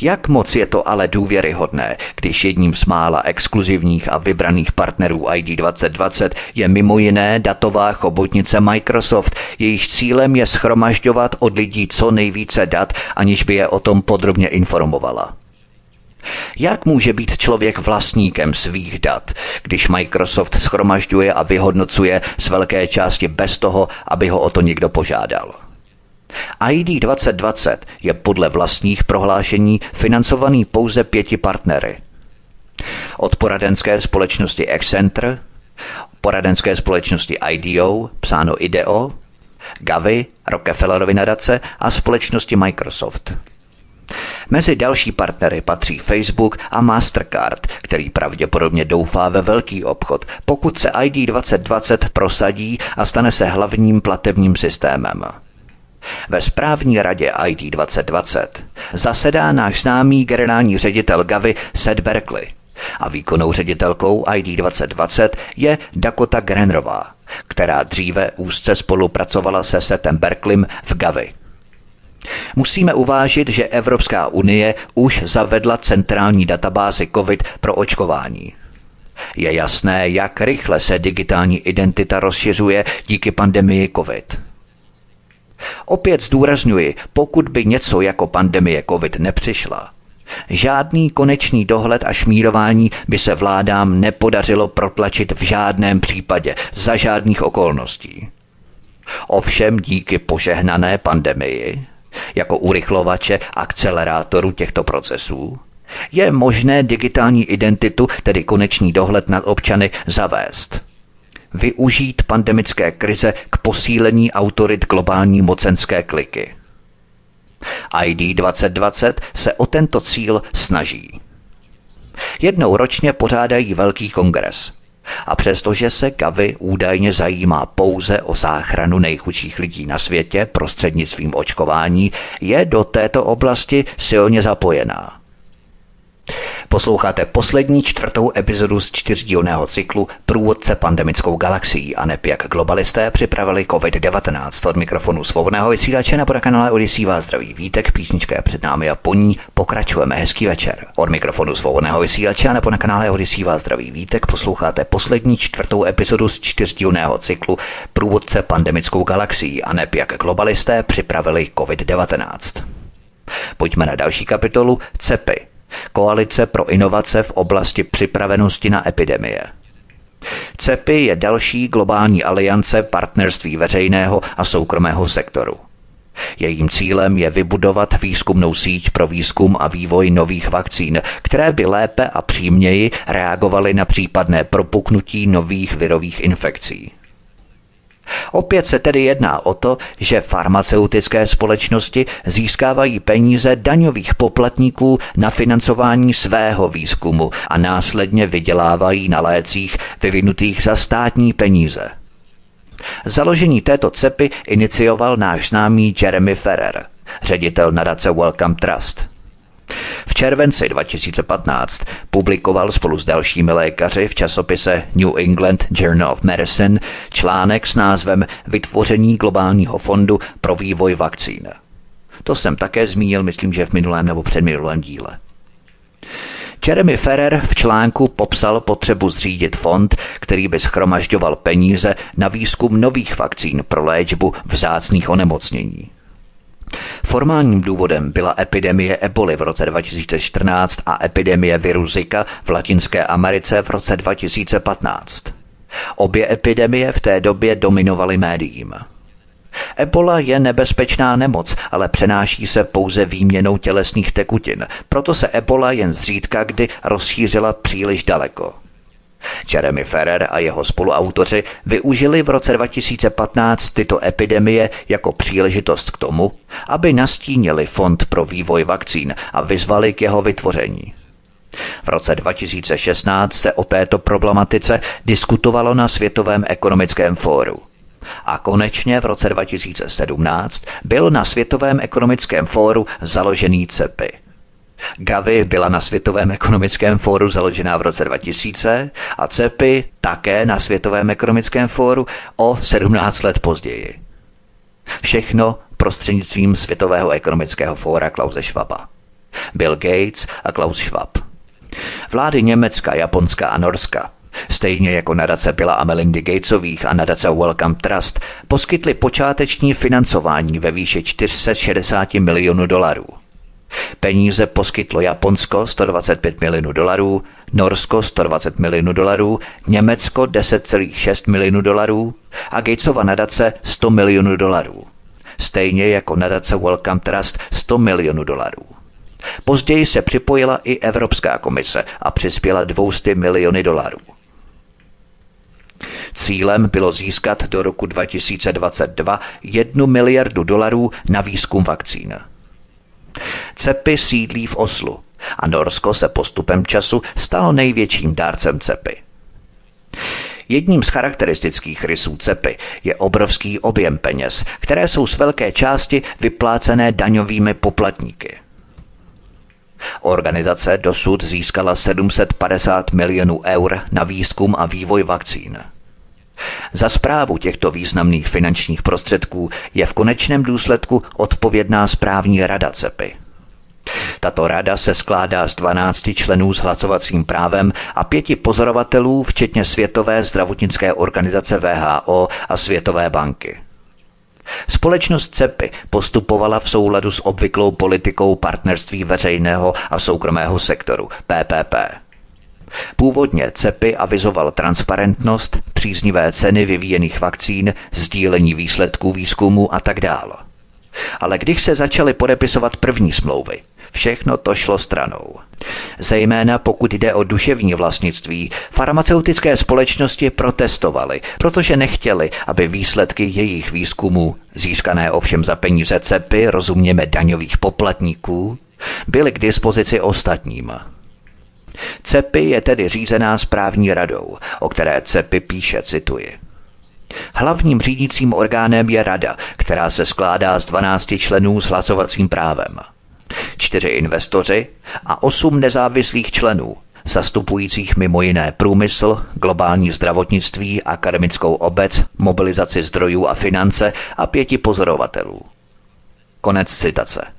S1: Jak moc je to ale důvěryhodné, když jedním z mála exkluzivních a vybraných partnerů ID 2020 je mimo jiné datová chobotnice Microsoft, jejíž cílem je schromažďovat od lidí co nejvíce dat, aniž by je o tom podrobně informovala. Jak může být člověk vlastníkem svých dat, když Microsoft schromažďuje a vyhodnocuje z velké části bez toho, aby ho o to někdo požádal? ID 2020 je podle vlastních prohlášení financovaný pouze pěti partnery. Od poradenské společnosti Accenter, poradenské společnosti IDEO, psáno IDEO, Gavi, Rockefellerovy nadace a společnosti Microsoft. Mezi další partnery patří Facebook a Mastercard, který pravděpodobně doufá ve velký obchod, pokud se ID 2020 prosadí a stane se hlavním platebním systémem. Ve správní radě ID 2020 zasedá náš známý generální ředitel Gavi Seth Berkeley a výkonnou ředitelkou ID 2020 je Dakota Grenrová, která dříve úzce spolupracovala se Setem Berkleym v Gavi. Musíme uvážit, že Evropská unie už zavedla centrální databázi COVID pro očkování. Je jasné, jak rychle se digitální identita rozšiřuje díky pandemii COVID. Opět zdůrazňuji, pokud by něco jako pandemie COVID nepřišla, Žádný konečný dohled a šmírování by se vládám nepodařilo protlačit v žádném případě, za žádných okolností. Ovšem díky požehnané pandemii, jako urychlovače akcelerátoru těchto procesů, je možné digitální identitu, tedy konečný dohled nad občany, zavést – využít pandemické krize k posílení autorit globální mocenské kliky. ID 2020 se o tento cíl snaží. Jednou ročně pořádají velký kongres. A přestože se Kavy údajně zajímá pouze o záchranu nejchudších lidí na světě prostřednictvím očkování, je do této oblasti silně zapojená. Posloucháte poslední čtvrtou epizodu z čtyřdílného cyklu Průvodce pandemickou galaxií a neb jak globalisté připravili COVID-19. Od mikrofonu svobodného vysílače na kanále Odisí vás zdraví vítek, písnička je před námi a po ní pokračujeme. Hezký večer. Od mikrofonu svobodného vysílače a nebo na kanále Odisí vás zdraví vítek posloucháte poslední čtvrtou epizodu z čtyřdílného cyklu Průvodce pandemickou galaxií a neb jak globalisté připravili COVID-19. Pojďme na další kapitolu CEPy, Koalice pro inovace v oblasti připravenosti na epidemie. CEPI je další globální aliance partnerství veřejného a soukromého sektoru. Jejím cílem je vybudovat výzkumnou síť pro výzkum a vývoj nových vakcín, které by lépe a přímněji reagovaly na případné propuknutí nových virových infekcí. Opět se tedy jedná o to, že farmaceutické společnosti získávají peníze daňových poplatníků na financování svého výzkumu a následně vydělávají na lécích vyvinutých za státní peníze. Založení této cepy inicioval náš známý Jeremy Ferrer, ředitel nadace Welcome Trust – v červenci 2015 publikoval spolu s dalšími lékaři v časopise New England Journal of Medicine článek s názvem Vytvoření globálního fondu pro vývoj vakcín. To jsem také zmínil, myslím, že v minulém nebo předminulém díle. Jeremy Ferrer v článku popsal potřebu zřídit fond, který by schromažďoval peníze na výzkum nových vakcín pro léčbu vzácných onemocnění. Formálním důvodem byla epidemie eboli v roce 2014 a epidemie viru Zika v Latinské Americe v roce 2015. Obě epidemie v té době dominovaly médiím. Ebola je nebezpečná nemoc, ale přenáší se pouze výměnou tělesných tekutin, proto se ebola jen zřídka kdy rozšířila příliš daleko. Jeremy Ferrer a jeho spoluautoři využili v roce 2015 tyto epidemie jako příležitost k tomu, aby nastínili Fond pro vývoj vakcín a vyzvali k jeho vytvoření. V roce 2016 se o této problematice diskutovalo na Světovém ekonomickém fóru. A konečně v roce 2017 byl na Světovém ekonomickém fóru založený CEPI – Gavi byla na Světovém ekonomickém fóru založená v roce 2000 a CEPI také na Světovém ekonomickém fóru o 17 let později. Všechno prostřednictvím Světového ekonomického fóra Klause Schwaba. Bill Gates a Klaus Schwab. Vlády Německa, Japonska a Norska Stejně jako nadace Billa a Melindy Gatesových a nadace Welcome Trust poskytly počáteční financování ve výši 460 milionů dolarů. Peníze poskytlo Japonsko 125 milionů dolarů, Norsko 120 milionů dolarů, Německo 10,6 milionů dolarů a Gatesova nadace 100 milionů dolarů. Stejně jako nadace Welcome Trust 100 milionů dolarů. Později se připojila i Evropská komise a přispěla 200 miliony dolarů. Cílem bylo získat do roku 2022 1 miliardu dolarů na výzkum vakcín. CEPy sídlí v Oslu a Norsko se postupem času stalo největším dárcem CEPy. Jedním z charakteristických rysů CEPy je obrovský objem peněz, které jsou z velké části vyplácené daňovými poplatníky. Organizace dosud získala 750 milionů eur na výzkum a vývoj vakcín. Za zprávu těchto významných finančních prostředků je v konečném důsledku odpovědná správní rada CEPy. Tato rada se skládá z 12 členů s hlasovacím právem a pěti pozorovatelů, včetně Světové zdravotnické organizace VHO a Světové banky. Společnost CEPy postupovala v souladu s obvyklou politikou partnerství veřejného a soukromého sektoru PPP. Původně CEPy avizoval transparentnost, příznivé ceny vyvíjených vakcín, sdílení výsledků výzkumu a tak dále. Ale když se začaly podepisovat první smlouvy, všechno to šlo stranou. Zejména pokud jde o duševní vlastnictví, farmaceutické společnosti protestovaly, protože nechtěli, aby výsledky jejich výzkumů, získané ovšem za peníze cepy, rozuměme daňových poplatníků, byly k dispozici ostatním. CEPI je tedy řízená správní radou, o které CEPI píše, cituji. Hlavním řídícím orgánem je rada, která se skládá z 12 členů s hlasovacím právem. Čtyři investoři a osm nezávislých členů, zastupujících mimo jiné průmysl, globální zdravotnictví, akademickou obec, mobilizaci zdrojů a finance a pěti pozorovatelů. Konec citace.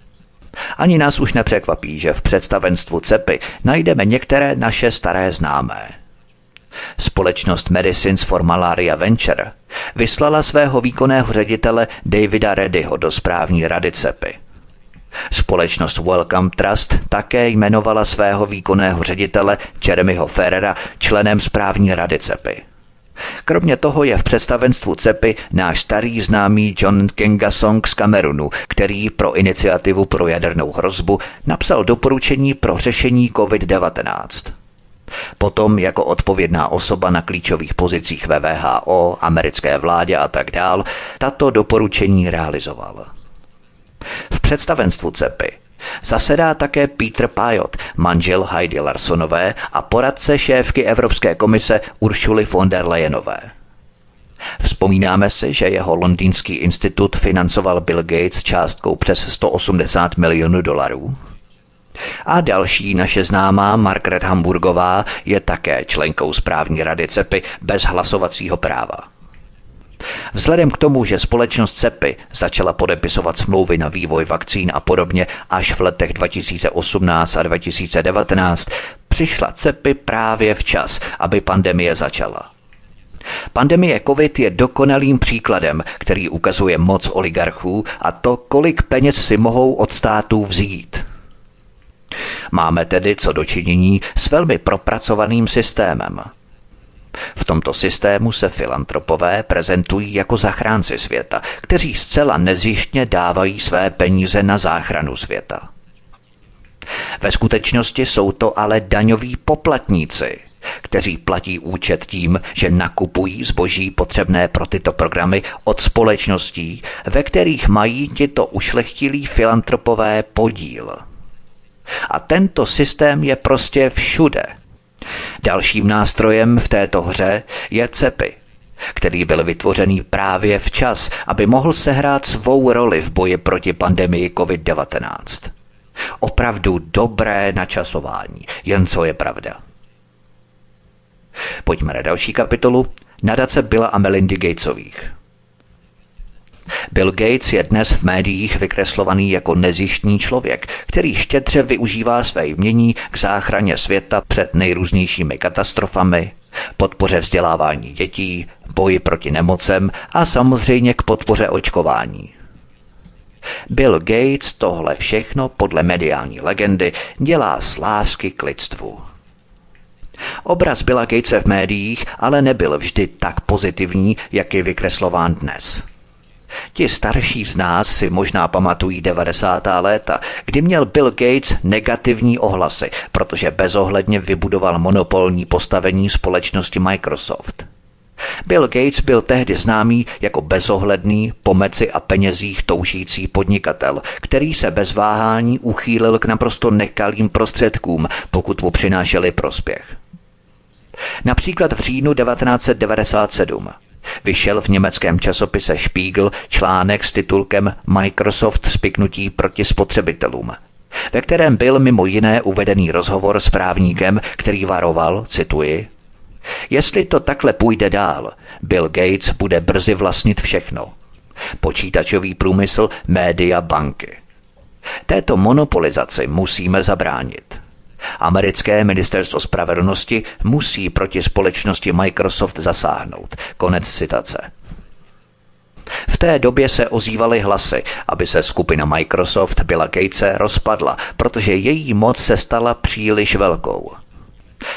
S1: Ani nás už nepřekvapí, že v představenstvu CEPy najdeme některé naše staré známé. Společnost Medicines for Malaria Venture vyslala svého výkonného ředitele Davida Reddyho do správní rady CEPy. Společnost Welcome Trust také jmenovala svého výkonného ředitele Jeremyho Ferrera členem správní rady CEPy. Kromě toho je v představenstvu CEPy náš starý známý John Kengasong z Kamerunu, který pro iniciativu pro jadernou hrozbu napsal doporučení pro řešení COVID-19. Potom jako odpovědná osoba na klíčových pozicích ve VHO, americké vládě a tak dál, tato doporučení realizoval. V představenstvu CEPy Zasedá také Peter Pajot, manžel Heidi Larsonové a poradce šéfky Evropské komise Uršuly von der Leyenové. Vzpomínáme si, že jeho londýnský institut financoval Bill Gates částkou přes 180 milionů dolarů. A další naše známá Margaret Hamburgová je také členkou správní rady CEPy bez hlasovacího práva. Vzhledem k tomu, že společnost CEPI začala podepisovat smlouvy na vývoj vakcín a podobně až v letech 2018 a 2019, přišla CEPI právě včas, aby pandemie začala. Pandemie COVID je dokonalým příkladem, který ukazuje moc oligarchů a to, kolik peněz si mohou od států vzít. Máme tedy co dočinění s velmi propracovaným systémem – v tomto systému se filantropové prezentují jako zachránci světa, kteří zcela nezjištně dávají své peníze na záchranu světa. Ve skutečnosti jsou to ale daňoví poplatníci, kteří platí účet tím, že nakupují zboží potřebné pro tyto programy od společností, ve kterých mají tito ušlechtilí filantropové podíl. A tento systém je prostě všude – Dalším nástrojem v této hře je CEPI, který byl vytvořený právě včas, aby mohl sehrát svou roli v boji proti pandemii COVID-19. Opravdu dobré načasování, jen co je pravda. Pojďme na další kapitolu. Nadace Billa a Melindy Gatesových. Bill Gates je dnes v médiích vykreslovaný jako nezištní člověk, který štědře využívá své jmění k záchraně světa před nejrůznějšími katastrofami, podpoře vzdělávání dětí, boji proti nemocem a samozřejmě k podpoře očkování. Bill Gates tohle všechno podle mediální legendy dělá z lásky k lidstvu. Obraz Billa Gatese v médiích ale nebyl vždy tak pozitivní, jak je vykreslován dnes – Ti starší z nás si možná pamatují 90. léta, kdy měl Bill Gates negativní ohlasy, protože bezohledně vybudoval monopolní postavení společnosti Microsoft. Bill Gates byl tehdy známý jako bezohledný, po meci a penězích toužící podnikatel, který se bez váhání uchýlil k naprosto nekalým prostředkům, pokud mu přinášeli prospěch. Například v říjnu 1997 vyšel v německém časopise Spiegel článek s titulkem Microsoft spiknutí proti spotřebitelům, ve kterém byl mimo jiné uvedený rozhovor s právníkem, který varoval, cituji, Jestli to takhle půjde dál, Bill Gates bude brzy vlastnit všechno. Počítačový průmysl, média, banky. Této monopolizaci musíme zabránit. Americké ministerstvo spravedlnosti musí proti společnosti Microsoft zasáhnout. Konec citace. V té době se ozývaly hlasy, aby se skupina Microsoft Billa Gatese rozpadla, protože její moc se stala příliš velkou.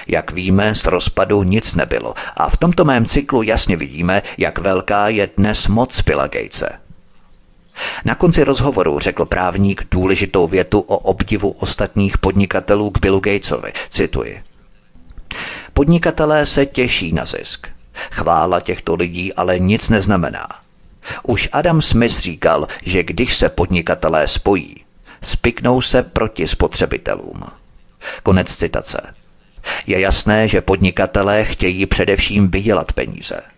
S1: Jak víme, z rozpadu nic nebylo a v tomto mém cyklu jasně vidíme, jak velká je dnes moc Billa Gatese. Na konci rozhovoru řekl právník důležitou větu o obdivu ostatních podnikatelů k Billu Gatesovi. Cituji. Podnikatelé se těší na zisk. Chvála těchto lidí ale nic neznamená. Už Adam Smith říkal, že když se podnikatelé spojí, spiknou se proti spotřebitelům. Konec citace. Je jasné, že podnikatelé chtějí především vydělat peníze –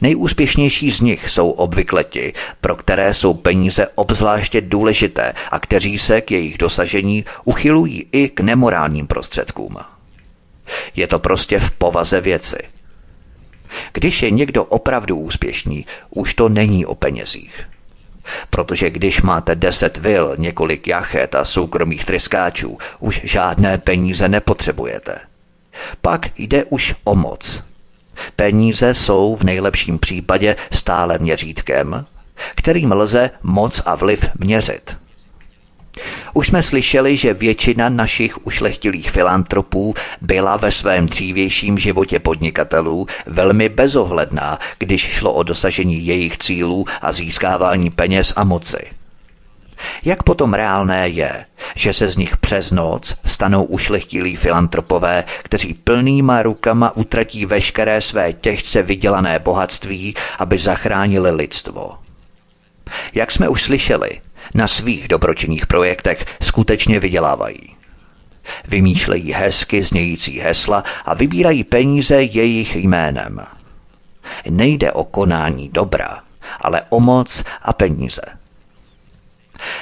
S1: Nejúspěšnější z nich jsou obvykle ti, pro které jsou peníze obzvláště důležité a kteří se k jejich dosažení uchylují i k nemorálním prostředkům. Je to prostě v povaze věci. Když je někdo opravdu úspěšný, už to není o penězích. Protože když máte deset vil, několik jachet a soukromých tryskáčů, už žádné peníze nepotřebujete. Pak jde už o moc – Peníze jsou v nejlepším případě stále měřítkem, kterým lze moc a vliv měřit. Už jsme slyšeli, že většina našich ušlechtilých filantropů byla ve svém dřívějším životě podnikatelů velmi bezohledná, když šlo o dosažení jejich cílů a získávání peněz a moci. Jak potom reálné je, že se z nich přes noc stanou ušlechtilí filantropové, kteří plnýma rukama utratí veškeré své těžce vydělané bohatství, aby zachránili lidstvo? Jak jsme už slyšeli, na svých dobročinných projektech skutečně vydělávají. Vymýšlejí hezky znějící hesla a vybírají peníze jejich jménem. Nejde o konání dobra, ale o moc a peníze.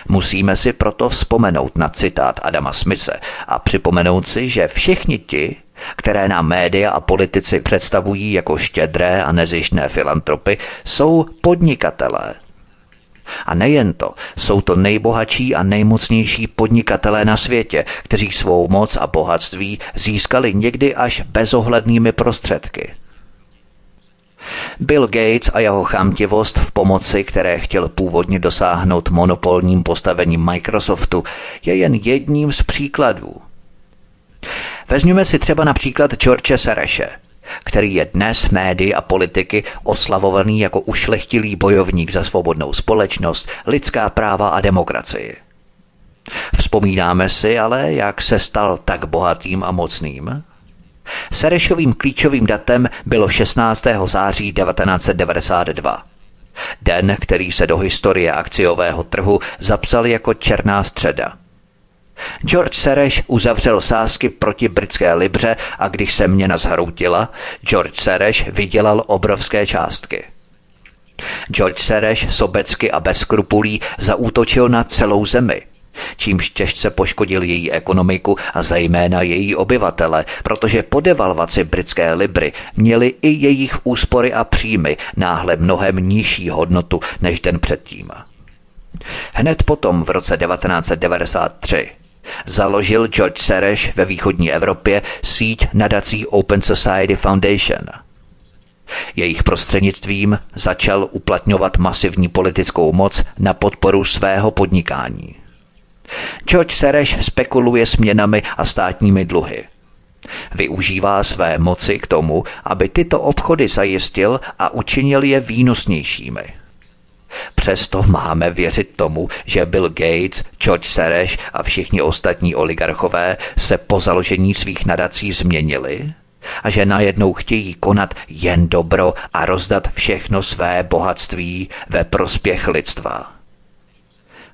S1: Musíme si proto vzpomenout na citát Adama Smise a připomenout si, že všichni ti, které nám média a politici představují jako štědré a nezištné filantropy, jsou podnikatelé. A nejen to, jsou to nejbohatší a nejmocnější podnikatelé na světě, kteří svou moc a bohatství získali někdy až bezohlednými prostředky. Bill Gates a jeho chamtivost v pomoci, které chtěl původně dosáhnout monopolním postavením Microsoftu, je jen jedním z příkladů. Vezměme si třeba například George Sereše, který je dnes médii a politiky oslavovaný jako ušlechtilý bojovník za svobodnou společnost, lidská práva a demokracii. Vzpomínáme si ale, jak se stal tak bohatým a mocným? Serešovým klíčovým datem bylo 16. září 1992. Den, který se do historie akciového trhu zapsal jako černá středa. George Sereš uzavřel sázky proti britské libře a když se měna zhroutila, George Sereš vydělal obrovské částky. George Sereš sobecky a bez skrupulí zaútočil na celou zemi – čímž těžce poškodil její ekonomiku a zejména její obyvatele, protože po devalvaci britské libry měly i jejich úspory a příjmy náhle mnohem nižší hodnotu než den předtím. Hned potom v roce 1993 založil George Sereš ve východní Evropě síť nadací Open Society Foundation – jejich prostřednictvím začal uplatňovat masivní politickou moc na podporu svého podnikání. George Sereš spekuluje směnami a státními dluhy. Využívá své moci k tomu, aby tyto obchody zajistil a učinil je výnosnějšími. Přesto máme věřit tomu, že Bill Gates, George Sereš a všichni ostatní oligarchové se po založení svých nadací změnili a že najednou chtějí konat jen dobro a rozdat všechno své bohatství ve prospěch lidstva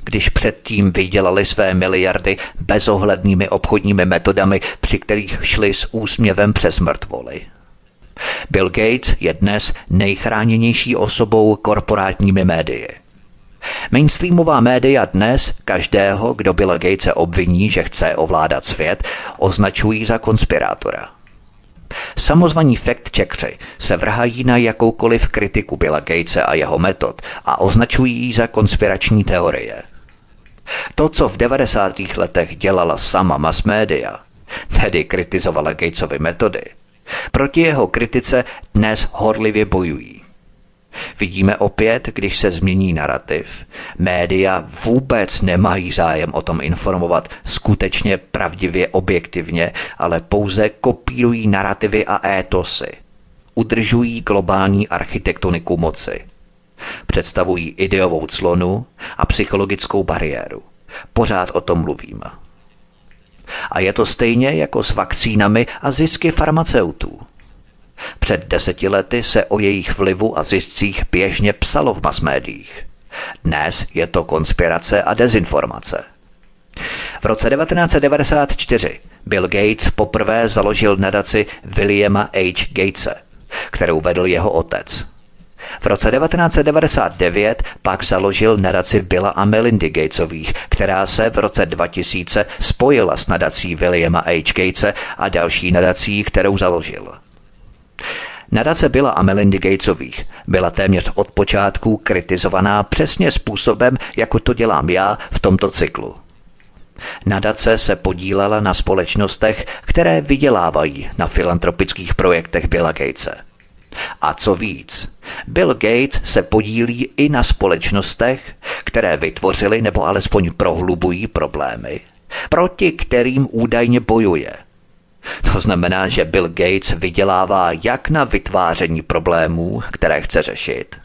S1: když předtím vydělali své miliardy bezohlednými obchodními metodami, při kterých šli s úsměvem přes mrtvoly. Bill Gates je dnes nejchráněnější osobou korporátními médii. Mainstreamová média dnes každého, kdo Bill Gatese obviní, že chce ovládat svět, označují za konspirátora. Samozvaní fact-checkři se vrhají na jakoukoliv kritiku Billa Gatese a jeho metod a označují ji za konspirační teorie. To, co v 90. letech dělala sama mass media, tedy kritizovala Gatesovy metody, proti jeho kritice dnes horlivě bojují. Vidíme opět, když se změní narrativ, média vůbec nemají zájem o tom informovat skutečně pravdivě, objektivně, ale pouze kopírují narrativy a étosy. Udržují globální architektoniku moci. Představují ideovou clonu a psychologickou bariéru. Pořád o tom mluvíme. A je to stejně jako s vakcínami a zisky farmaceutů. Před deseti lety se o jejich vlivu a ziscích běžně psalo v masmédiích. Dnes je to konspirace a dezinformace. V roce 1994 Bill Gates poprvé založil nadaci Williama H. Gatese, kterou vedl jeho otec. V roce 1999 pak založil nadaci Billa a Melindy Gatesových, která se v roce 2000 spojila s nadací Williama H. Gatese a další nadací, kterou založil. Nadace Billa a Melindy Gatesových byla téměř od počátku kritizovaná přesně způsobem, jako to dělám já v tomto cyklu. Nadace se podílela na společnostech, které vydělávají na filantropických projektech Billa Gatese – A co víc, Bill Gates se podílí i na společnostech, které vytvořily nebo alespoň prohlubují problémy, proti kterým údajně bojuje. To znamená, že Bill Gates vydělává jak na vytváření problémů, které chce řešit,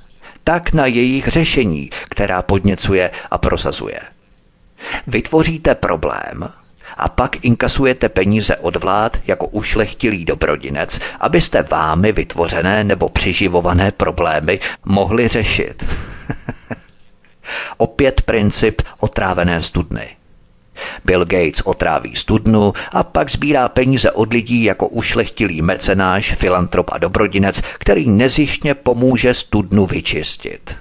S1: tak na jejich řešení, která podněcuje a prosazuje. Vytvoříte problém a pak inkasujete peníze od vlád jako ušlechtilý dobrodinec, abyste vámi vytvořené nebo přiživované problémy mohli řešit. [laughs] Opět princip otrávené studny. Bill Gates otráví studnu a pak sbírá peníze od lidí jako ušlechtilý mecenáš, filantrop a dobrodinec, který nezištně pomůže studnu vyčistit.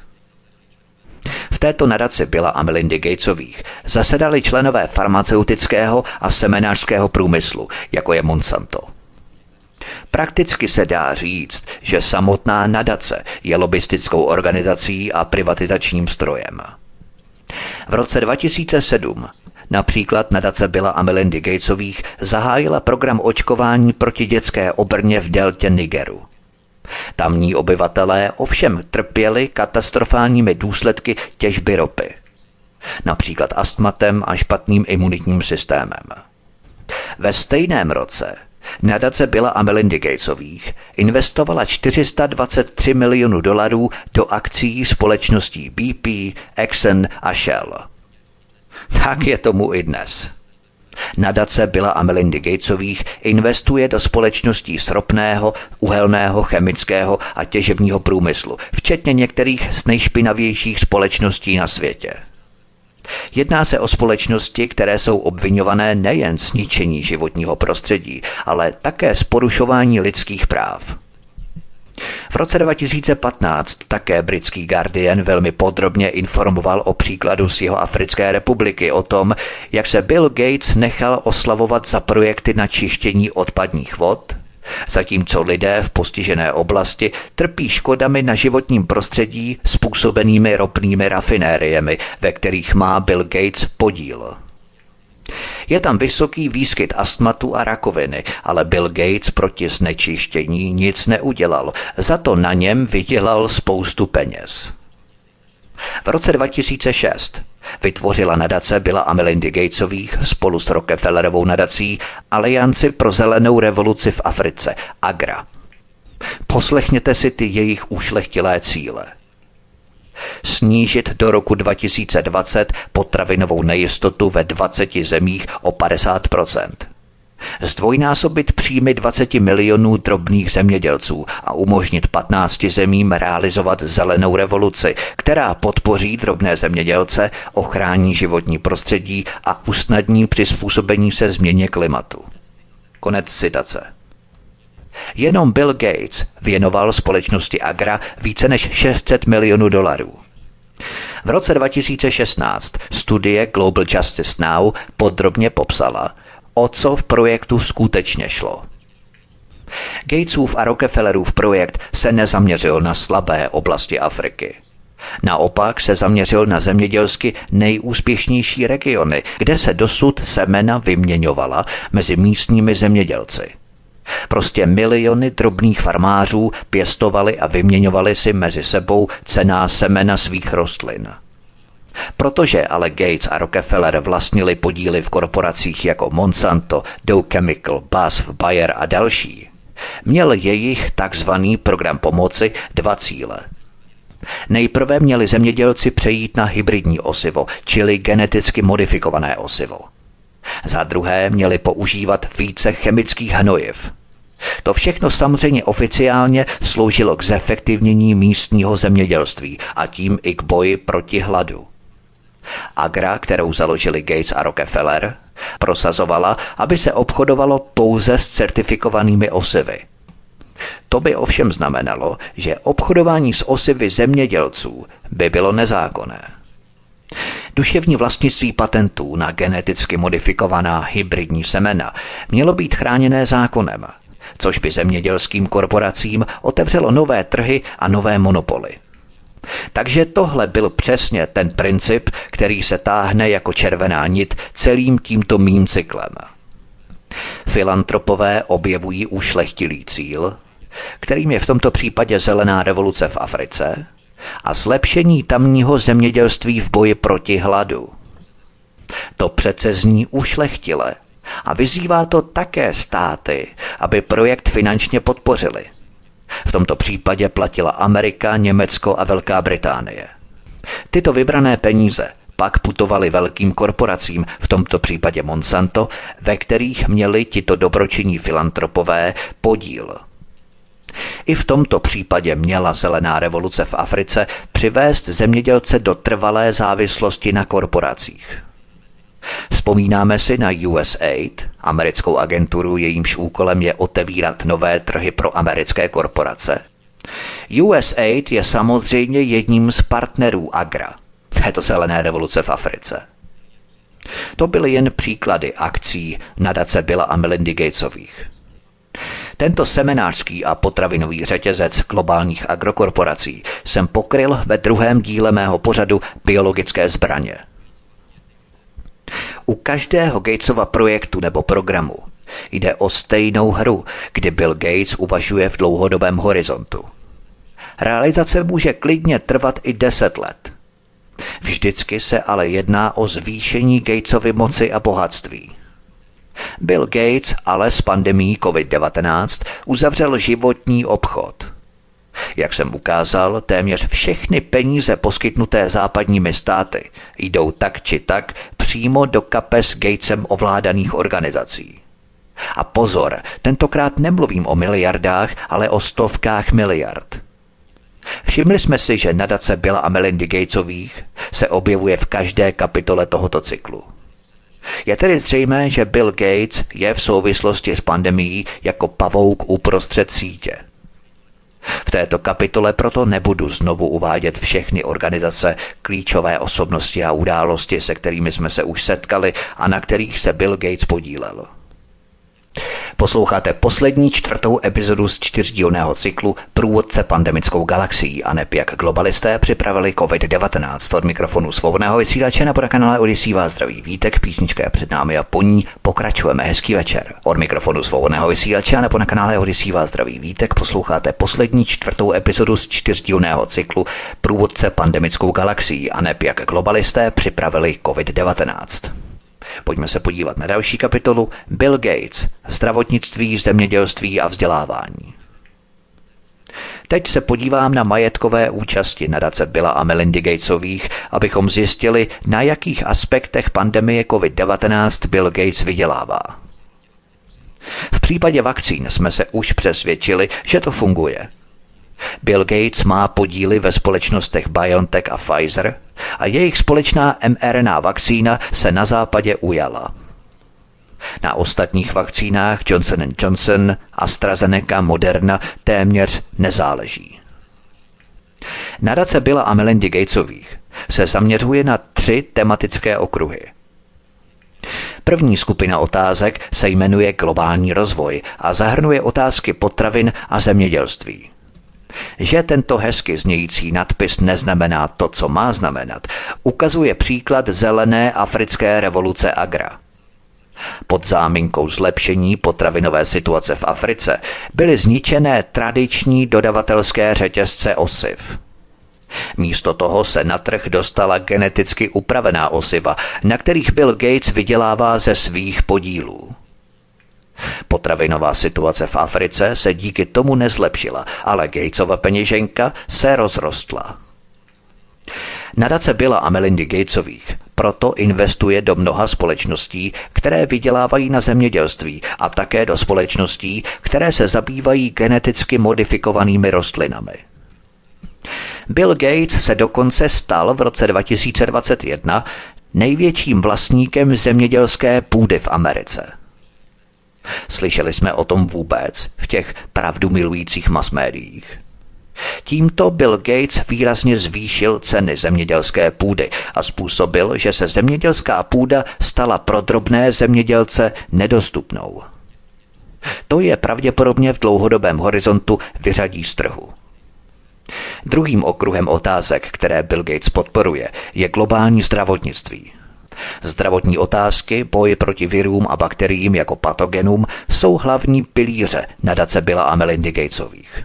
S1: V této nadaci byla a Melindy Gatesových zasedali členové farmaceutického a semenářského průmyslu, jako je Monsanto. Prakticky se dá říct, že samotná nadace je lobistickou organizací a privatizačním strojem. V roce 2007 Například nadace byla a Melindy Gatesových zahájila program očkování proti dětské obrně v deltě Nigeru. Tamní obyvatelé ovšem trpěli katastrofálními důsledky těžby ropy. Například astmatem a špatným imunitním systémem. Ve stejném roce nadace byla a Melindy Gatesových investovala 423 milionů dolarů do akcí společností BP, Exxon a Shell – tak je tomu i dnes. Nadace byla a Melindy Gatesových investuje do společností sropného, uhelného, chemického a těžebního průmyslu, včetně některých z nejšpinavějších společností na světě. Jedná se o společnosti, které jsou obvinované nejen z ničení životního prostředí, ale také z porušování lidských práv. V roce 2015 také britský Guardian velmi podrobně informoval o příkladu z jeho Africké republiky o tom, jak se Bill Gates nechal oslavovat za projekty na čištění odpadních vod, zatímco lidé v postižené oblasti trpí škodami na životním prostředí způsobenými ropnými rafinériemi, ve kterých má Bill Gates podíl. Je tam vysoký výskyt astmatu a rakoviny, ale Bill Gates proti znečištění nic neudělal, za to na něm vydělal spoustu peněz. V roce 2006 vytvořila nadace byla a Melindy Gatesových spolu s Rockefellerovou nadací Alianci pro zelenou revoluci v Africe, AGRA. Poslechněte si ty jejich ušlechtilé cíle – snížit do roku 2020 potravinovou nejistotu ve 20 zemích o 50% zdvojnásobit příjmy 20 milionů drobných zemědělců a umožnit 15 zemím realizovat zelenou revoluci, která podpoří drobné zemědělce, ochrání životní prostředí a usnadní přizpůsobení se změně klimatu. Konec citace. Jenom Bill Gates věnoval společnosti Agra více než 600 milionů dolarů. V roce 2016 studie Global Justice Now podrobně popsala, o co v projektu skutečně šlo. Gatesův a Rockefellerův projekt se nezaměřil na slabé oblasti Afriky. Naopak se zaměřil na zemědělsky nejúspěšnější regiony, kde se dosud semena vyměňovala mezi místními zemědělci – Prostě miliony drobných farmářů pěstovali a vyměňovali si mezi sebou cená semena svých rostlin. Protože ale Gates a Rockefeller vlastnili podíly v korporacích jako Monsanto, Dow Chemical, BASF, Bayer a další, měl jejich takzvaný program pomoci dva cíle. Nejprve měli zemědělci přejít na hybridní osivo, čili geneticky modifikované osivo – za druhé měli používat více chemických hnojiv. To všechno samozřejmě oficiálně sloužilo k zefektivnění místního zemědělství a tím i k boji proti hladu. Agra, kterou založili Gates a Rockefeller, prosazovala, aby se obchodovalo pouze s certifikovanými osivy. To by ovšem znamenalo, že obchodování s osivy zemědělců by bylo nezákonné. Duševní vlastnictví patentů na geneticky modifikovaná hybridní semena mělo být chráněné zákonem, což by zemědělským korporacím otevřelo nové trhy a nové monopoly. Takže tohle byl přesně ten princip, který se táhne jako červená nit celým tímto mým cyklem. Filantropové objevují ušlechtilý cíl, kterým je v tomto případě zelená revoluce v Africe a zlepšení tamního zemědělství v boji proti hladu. To přece zní ušlechtile a vyzývá to také státy, aby projekt finančně podpořili. V tomto případě platila Amerika, Německo a Velká Británie. Tyto vybrané peníze pak putovali velkým korporacím, v tomto případě Monsanto, ve kterých měli tito dobročinní filantropové podíl. I v tomto případě měla zelená revoluce v Africe přivést zemědělce do trvalé závislosti na korporacích. Vzpomínáme si na USAID, americkou agenturu, jejímž úkolem je otevírat nové trhy pro americké korporace. USAID je samozřejmě jedním z partnerů Agra, této zelené revoluce v Africe. To byly jen příklady akcí nadace Billa a Melindy Gatesových. Tento seminářský a potravinový řetězec globálních agrokorporací jsem pokryl ve druhém díle mého pořadu Biologické zbraně – u každého Gatesova projektu nebo programu jde o stejnou hru, kdy Bill Gates uvažuje v dlouhodobém horizontu. Realizace může klidně trvat i deset let. Vždycky se ale jedná o zvýšení Gatesovy moci a bohatství. Bill Gates ale s pandemí COVID-19 uzavřel životní obchod – jak jsem ukázal, téměř všechny peníze poskytnuté západními státy jdou tak či tak přímo do kapes Gatesem ovládaných organizací. A pozor, tentokrát nemluvím o miliardách, ale o stovkách miliard. Všimli jsme si, že nadace byla a Melindy Gatesových se objevuje v každé kapitole tohoto cyklu. Je tedy zřejmé, že Bill Gates je v souvislosti s pandemií jako pavouk uprostřed sítě – v této kapitole proto nebudu znovu uvádět všechny organizace, klíčové osobnosti a události, se kterými jsme se už setkali a na kterých se Bill Gates podílel. Posloucháte poslední čtvrtou epizodu z čtyřdílného cyklu Průvodce pandemickou galaxií a neb jak globalisté připravili COVID-19. Od mikrofonu svobodného vysílače na kanále Odisí vás zdraví vítek, písnička je před námi a po ní pokračujeme. Hezký večer. Od mikrofonu svobodného vysílače nebo na kanále Odisí vás zdraví vítek posloucháte poslední čtvrtou epizodu z čtyřdílného cyklu Průvodce pandemickou galaxií a neb jak globalisté připravili COVID-19. Pojďme se podívat na další kapitolu Bill Gates, zdravotnictví, zemědělství a vzdělávání. Teď se podívám na majetkové účasti nadace Billa a Melindy Gatesových, abychom zjistili, na jakých aspektech pandemie COVID-19 Bill Gates vydělává. V případě vakcín jsme se už přesvědčili, že to funguje – Bill Gates má podíly ve společnostech BioNTech a Pfizer a jejich společná mRNA vakcína se na západě ujala. Na ostatních vakcínách Johnson Johnson, AstraZeneca, Moderna téměř nezáleží. Nadace byla a Melindy Gatesových se zaměřuje na tři tematické okruhy. První skupina otázek se jmenuje globální rozvoj a zahrnuje otázky potravin a zemědělství. Že tento hezky znějící nadpis neznamená to, co má znamenat, ukazuje příklad zelené africké revoluce Agra. Pod záminkou zlepšení potravinové situace v Africe byly zničené tradiční dodavatelské řetězce osiv. Místo toho se na trh dostala geneticky upravená osiva, na kterých Bill Gates vydělává ze svých podílů. Potravinová situace v Africe se díky tomu nezlepšila, ale Gatesova peněženka se rozrostla. Nadace byla a Melindy Gatesových proto investuje do mnoha společností, které vydělávají na zemědělství a také do společností, které se zabývají geneticky modifikovanými rostlinami. Bill Gates se dokonce stal v roce 2021 největším vlastníkem zemědělské půdy v Americe – Slyšeli jsme o tom vůbec v těch pravdu milujících masmédiích. Tímto Bill Gates výrazně zvýšil ceny zemědělské půdy a způsobil, že se zemědělská půda stala pro drobné zemědělce nedostupnou. To je pravděpodobně v dlouhodobém horizontu vyřadí z trhu. Druhým okruhem otázek, které Bill Gates podporuje, je globální zdravotnictví – Zdravotní otázky, boj proti virům a bakteriím jako patogenům jsou hlavní pilíře nadace Billa a Melindy Gatesových.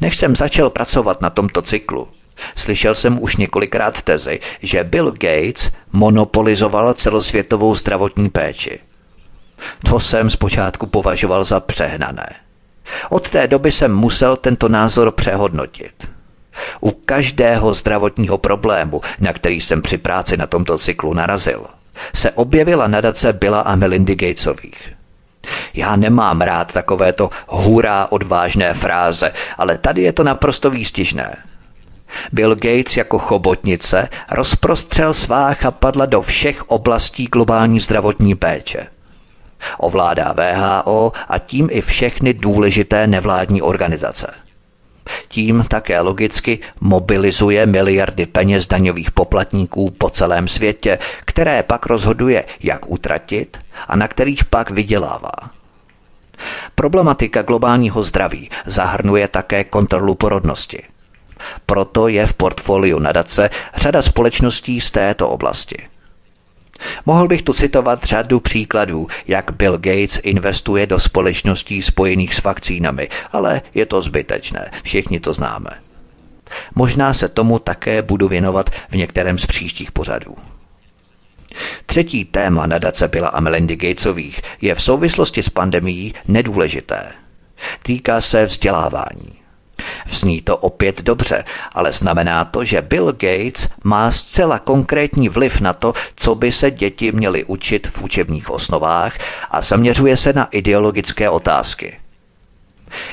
S1: Než jsem začal pracovat na tomto cyklu, slyšel jsem už několikrát tezi, že Bill Gates monopolizoval celosvětovou zdravotní péči. To jsem zpočátku považoval za přehnané. Od té doby jsem musel tento názor přehodnotit. U každého zdravotního problému, na který jsem při práci na tomto cyklu narazil, se objevila nadace Billa a Melindy Gatesových. Já nemám rád takovéto hurá odvážné fráze, ale tady je to naprosto výstižné. Bill Gates jako chobotnice rozprostřel svá chapadla do všech oblastí globální zdravotní péče. Ovládá VHO a tím i všechny důležité nevládní organizace. Tím také logicky mobilizuje miliardy peněz daňových poplatníků po celém světě, které pak rozhoduje, jak utratit a na kterých pak vydělává. Problematika globálního zdraví zahrnuje také kontrolu porodnosti. Proto je v portfoliu nadace řada společností z této oblasti. Mohl bych tu citovat řadu příkladů, jak Bill Gates investuje do společností spojených s vakcínami, ale je to zbytečné, všichni to známe. Možná se tomu také budu věnovat v některém z příštích pořadů. Třetí téma nadace byla a Melindy Gatesových je v souvislosti s pandemií nedůležité. Týká se vzdělávání. Vzní to opět dobře, ale znamená to, že Bill Gates má zcela konkrétní vliv na to, co by se děti měly učit v učebních osnovách a zaměřuje se na ideologické otázky.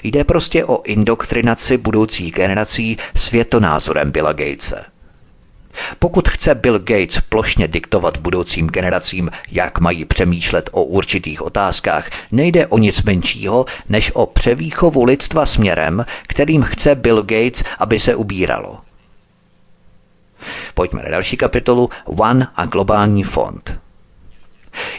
S1: Jde prostě o indoktrinaci budoucích generací světonázorem Billa Gatese. Pokud chce Bill Gates plošně diktovat budoucím generacím, jak mají přemýšlet o určitých otázkách, nejde o nic menšího, než o převýchovu lidstva směrem, kterým chce Bill Gates, aby se ubíralo. Pojďme na další kapitolu One a globální fond.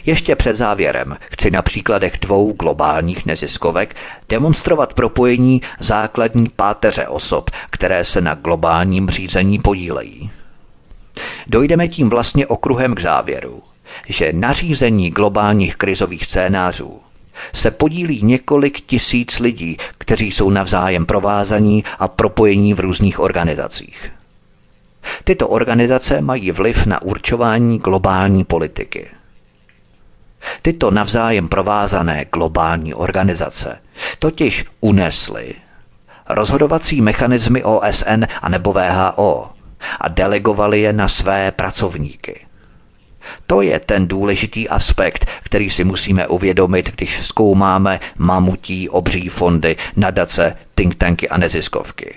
S1: Ještě před závěrem chci na příkladech dvou globálních neziskovek demonstrovat propojení základní páteře osob, které se na globálním řízení podílejí. Dojdeme tím vlastně okruhem k závěru, že nařízení globálních krizových scénářů se podílí několik tisíc lidí, kteří jsou navzájem provázaní a propojení v různých organizacích. Tyto organizace mají vliv na určování globální politiky. Tyto navzájem provázané globální organizace totiž unesly rozhodovací mechanismy OSN a nebo VHO, a delegovali je na své pracovníky. To je ten důležitý aspekt, který si musíme uvědomit, když zkoumáme mamutí obří fondy, nadace, think tanky a neziskovky.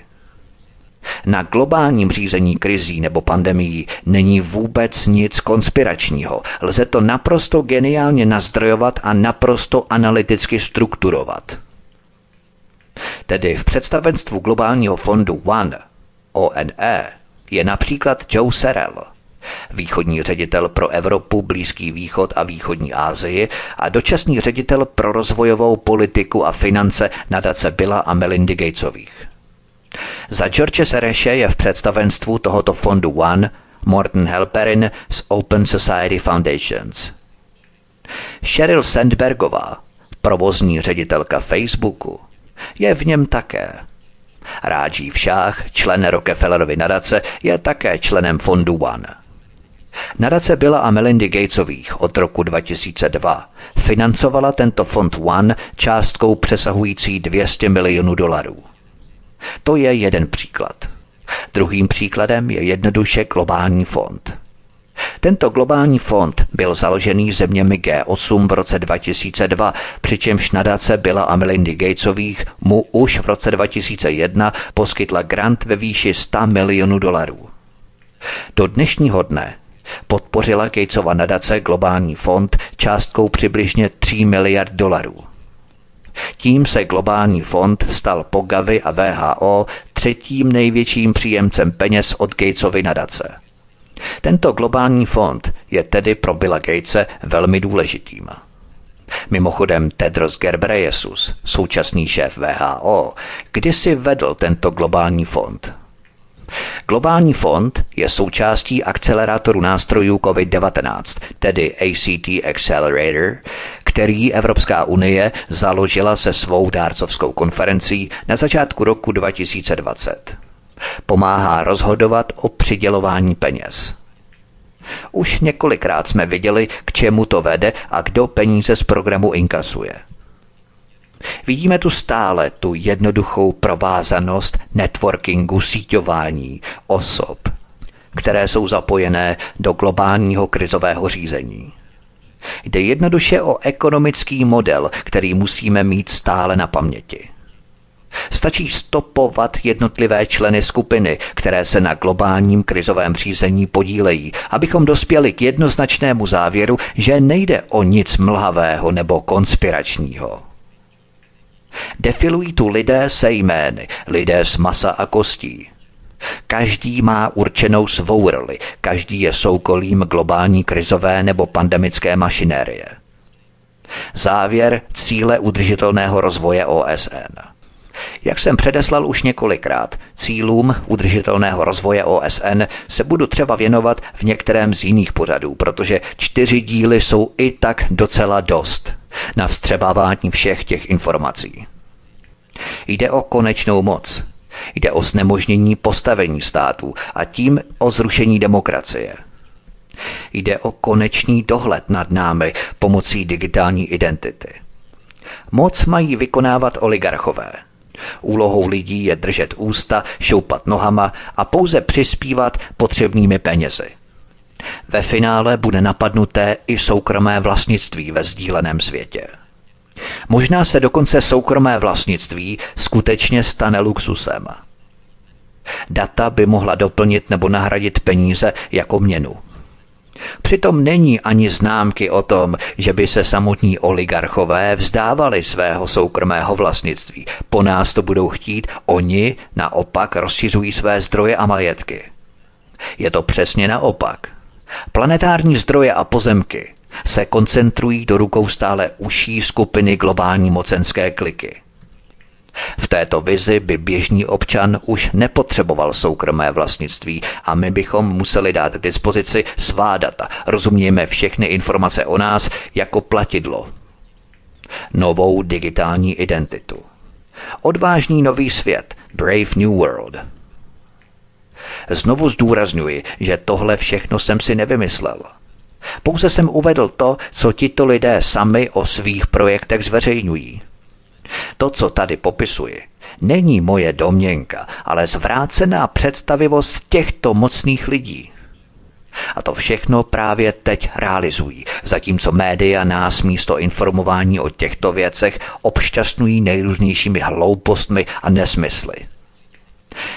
S1: Na globálním řízení krizí nebo pandemií není vůbec nic konspiračního. Lze to naprosto geniálně nazdrojovat a naprosto analyticky strukturovat. Tedy v představenstvu globálního fondu One, ONE, je například Joe Serrell, východní ředitel pro Evropu, Blízký východ a východní Asii a dočasný ředitel pro rozvojovou politiku a finance nadace Billa a Melindy Gatesových. Za George Sereše je v představenstvu tohoto fondu One Morten Helperin z Open Society Foundations. Sheryl Sandbergová, provozní ředitelka Facebooku, je v něm také – Ráží Šách, člen Rockefellerovy nadace, je také členem fondu One. Nadace byla a Melindy Gatesových od roku 2002 financovala tento fond One částkou přesahující 200 milionů dolarů. To je jeden příklad. Druhým příkladem je jednoduše globální fond. Tento globální fond byl založený zeměmi G8 v roce 2002, přičemž nadace byla a Melindy Gatesových mu už v roce 2001 poskytla grant ve výši 100 milionů dolarů. Do dnešního dne podpořila Gatesova nadace Globální fond částkou přibližně 3 miliard dolarů. Tím se globální fond stal po Gavi a VHO třetím největším příjemcem peněz od Gatesovy nadace. Tento globální fond je tedy pro Billa Gatese velmi důležitým. Mimochodem Tedros Ghebreyesus, současný šéf VHO, kdysi vedl tento globální fond. Globální fond je součástí akcelerátoru nástrojů COVID-19, tedy ACT Accelerator, který Evropská unie založila se svou dárcovskou konferencí na začátku roku 2020. Pomáhá rozhodovat o přidělování peněz. Už několikrát jsme viděli, k čemu to vede a kdo peníze z programu inkasuje. Vidíme tu stále tu jednoduchou provázanost networkingu, síťování osob, které jsou zapojené do globálního krizového řízení. Jde jednoduše o ekonomický model, který musíme mít stále na paměti. Stačí stopovat jednotlivé členy skupiny, které se na globálním krizovém řízení podílejí, abychom dospěli k jednoznačnému závěru, že nejde o nic mlhavého nebo konspiračního. Defilují tu lidé se jmény, lidé z masa a kostí. Každý má určenou svou roli, každý je soukolím globální krizové nebo pandemické mašinérie. Závěr cíle udržitelného rozvoje OSN. Jak jsem předeslal už několikrát, cílům udržitelného rozvoje OSN se budu třeba věnovat v některém z jiných pořadů, protože čtyři díly jsou i tak docela dost na vstřebávání všech těch informací. Jde o konečnou moc. Jde o znemožnění postavení států a tím o zrušení demokracie. Jde o konečný dohled nad námi pomocí digitální identity. Moc mají vykonávat oligarchové. Úlohou lidí je držet ústa, šoupat nohama a pouze přispívat potřebnými penězi. Ve finále bude napadnuté i soukromé vlastnictví ve sdíleném světě. Možná se dokonce soukromé vlastnictví skutečně stane luxusem. Data by mohla doplnit nebo nahradit peníze jako měnu. Přitom není ani známky o tom, že by se samotní oligarchové vzdávali svého soukromého vlastnictví. Po nás to budou chtít, oni naopak rozšiřují své zdroje a majetky. Je to přesně naopak. Planetární zdroje a pozemky se koncentrují do rukou stále užší skupiny globální mocenské kliky. V této vizi by běžný občan už nepotřeboval soukromé vlastnictví a my bychom museli dát k dispozici svá data. Rozumějme všechny informace o nás jako platidlo. Novou digitální identitu. Odvážný nový svět. Brave New World. Znovu zdůrazňuji, že tohle všechno jsem si nevymyslel. Pouze jsem uvedl to, co tito lidé sami o svých projektech zveřejňují. To, co tady popisuji, není moje domněnka, ale zvrácená představivost těchto mocných lidí. A to všechno právě teď realizují, zatímco média nás místo informování o těchto věcech obšťastňují nejrůznějšími hloupostmi a nesmysly.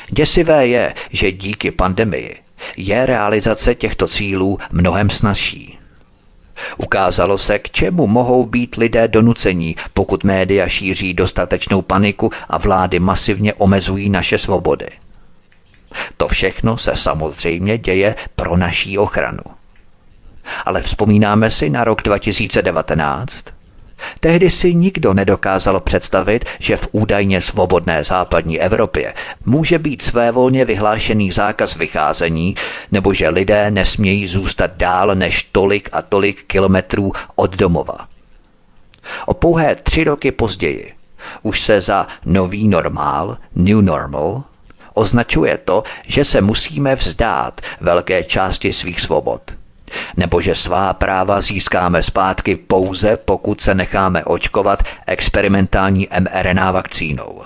S1: Děsivé je, že díky pandemii je realizace těchto cílů mnohem snažší. Ukázalo se, k čemu mohou být lidé donucení, pokud média šíří dostatečnou paniku a vlády masivně omezují naše svobody. To všechno se samozřejmě děje pro naší ochranu. Ale vzpomínáme si na rok 2019, Tehdy si nikdo nedokázal představit, že v údajně svobodné západní Evropě může být svévolně vyhlášený zákaz vycházení, nebo že lidé nesmějí zůstat dál než tolik a tolik kilometrů od domova. O pouhé tři roky později už se za nový normál, new normal, označuje to, že se musíme vzdát velké části svých svobod – nebo že svá práva získáme zpátky pouze, pokud se necháme očkovat experimentální mRNA vakcínou.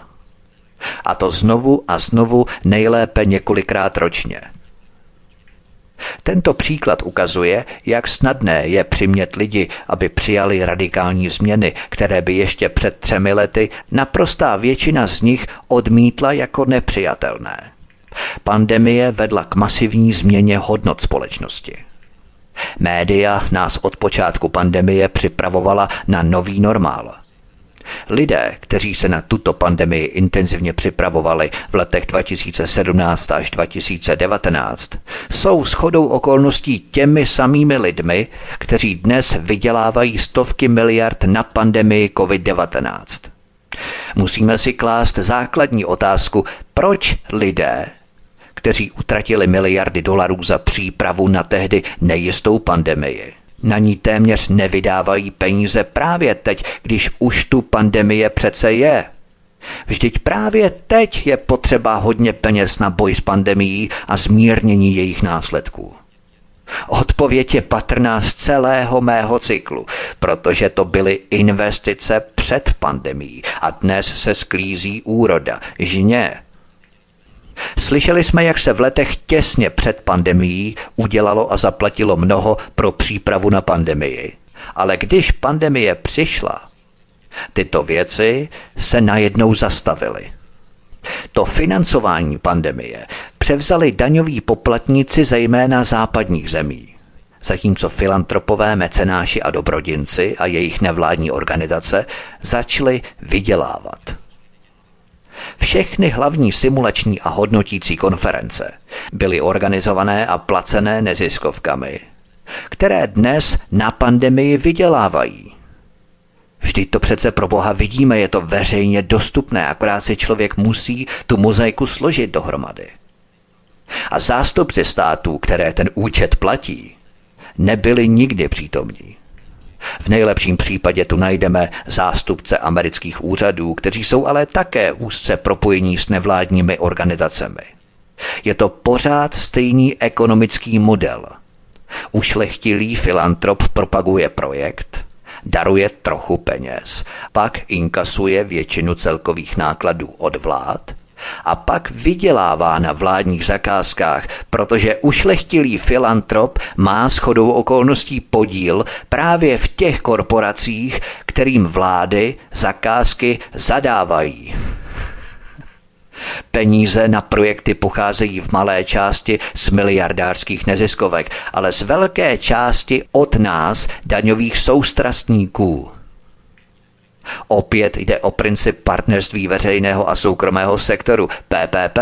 S1: A to znovu a znovu nejlépe několikrát ročně. Tento příklad ukazuje, jak snadné je přimět lidi, aby přijali radikální změny, které by ještě před třemi lety naprostá většina z nich odmítla jako nepřijatelné. Pandemie vedla k masivní změně hodnot společnosti. Média nás od počátku pandemie připravovala na nový normál. Lidé, kteří se na tuto pandemii intenzivně připravovali v letech 2017 až 2019, jsou shodou okolností těmi samými lidmi, kteří dnes vydělávají stovky miliard na pandemii COVID-19. Musíme si klást základní otázku, proč lidé kteří utratili miliardy dolarů za přípravu na tehdy nejistou pandemii, Na ní téměř nevydávají peníze právě teď, když už tu pandemie přece je. Vždyť právě teď je potřeba hodně peněz na boj s pandemií a zmírnění jejich následků. Odpověď je patrná z celého mého cyklu, protože to byly investice před pandemí a dnes se sklízí úroda, žně. Slyšeli jsme, jak se v letech těsně před pandemií udělalo a zaplatilo mnoho pro přípravu na pandemii. Ale když pandemie přišla, tyto věci se najednou zastavily. To financování pandemie převzali daňoví poplatníci zejména západních zemí. Zatímco filantropové, mecenáši a dobrodinci a jejich nevládní organizace začaly vydělávat. Všechny hlavní simulační a hodnotící konference byly organizované a placené neziskovkami, které dnes na pandemii vydělávají. Vždyť to přece pro Boha vidíme, je to veřejně dostupné, akorát si člověk musí tu mozaiku složit dohromady. A zástupci států, které ten účet platí, nebyli nikdy přítomní. V nejlepším případě tu najdeme zástupce amerických úřadů, kteří jsou ale také úzce propojení s nevládními organizacemi. Je to pořád stejný ekonomický model. Ušlechtilý filantrop propaguje projekt, daruje trochu peněz, pak inkasuje většinu celkových nákladů od vlád a pak vydělává na vládních zakázkách, protože ušlechtilý filantrop má shodou okolností podíl právě v těch korporacích, kterým vlády zakázky zadávají. Peníze na projekty pocházejí v malé části z miliardářských neziskovek, ale z velké části od nás, daňových soustrastníků. Opět jde o princip partnerství veřejného a soukromého sektoru PPP.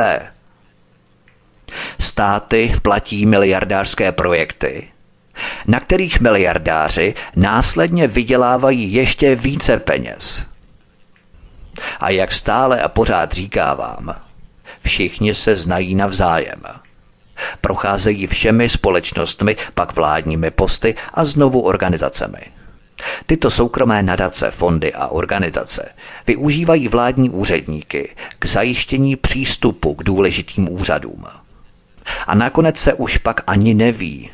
S1: Státy platí miliardářské projekty, na kterých miliardáři následně vydělávají ještě více peněz. A jak stále a pořád říkávám, všichni se znají navzájem. Procházejí všemi společnostmi, pak vládními posty a znovu organizacemi. Tyto soukromé nadace, fondy a organizace využívají vládní úředníky k zajištění přístupu k důležitým úřadům. A nakonec se už pak ani neví,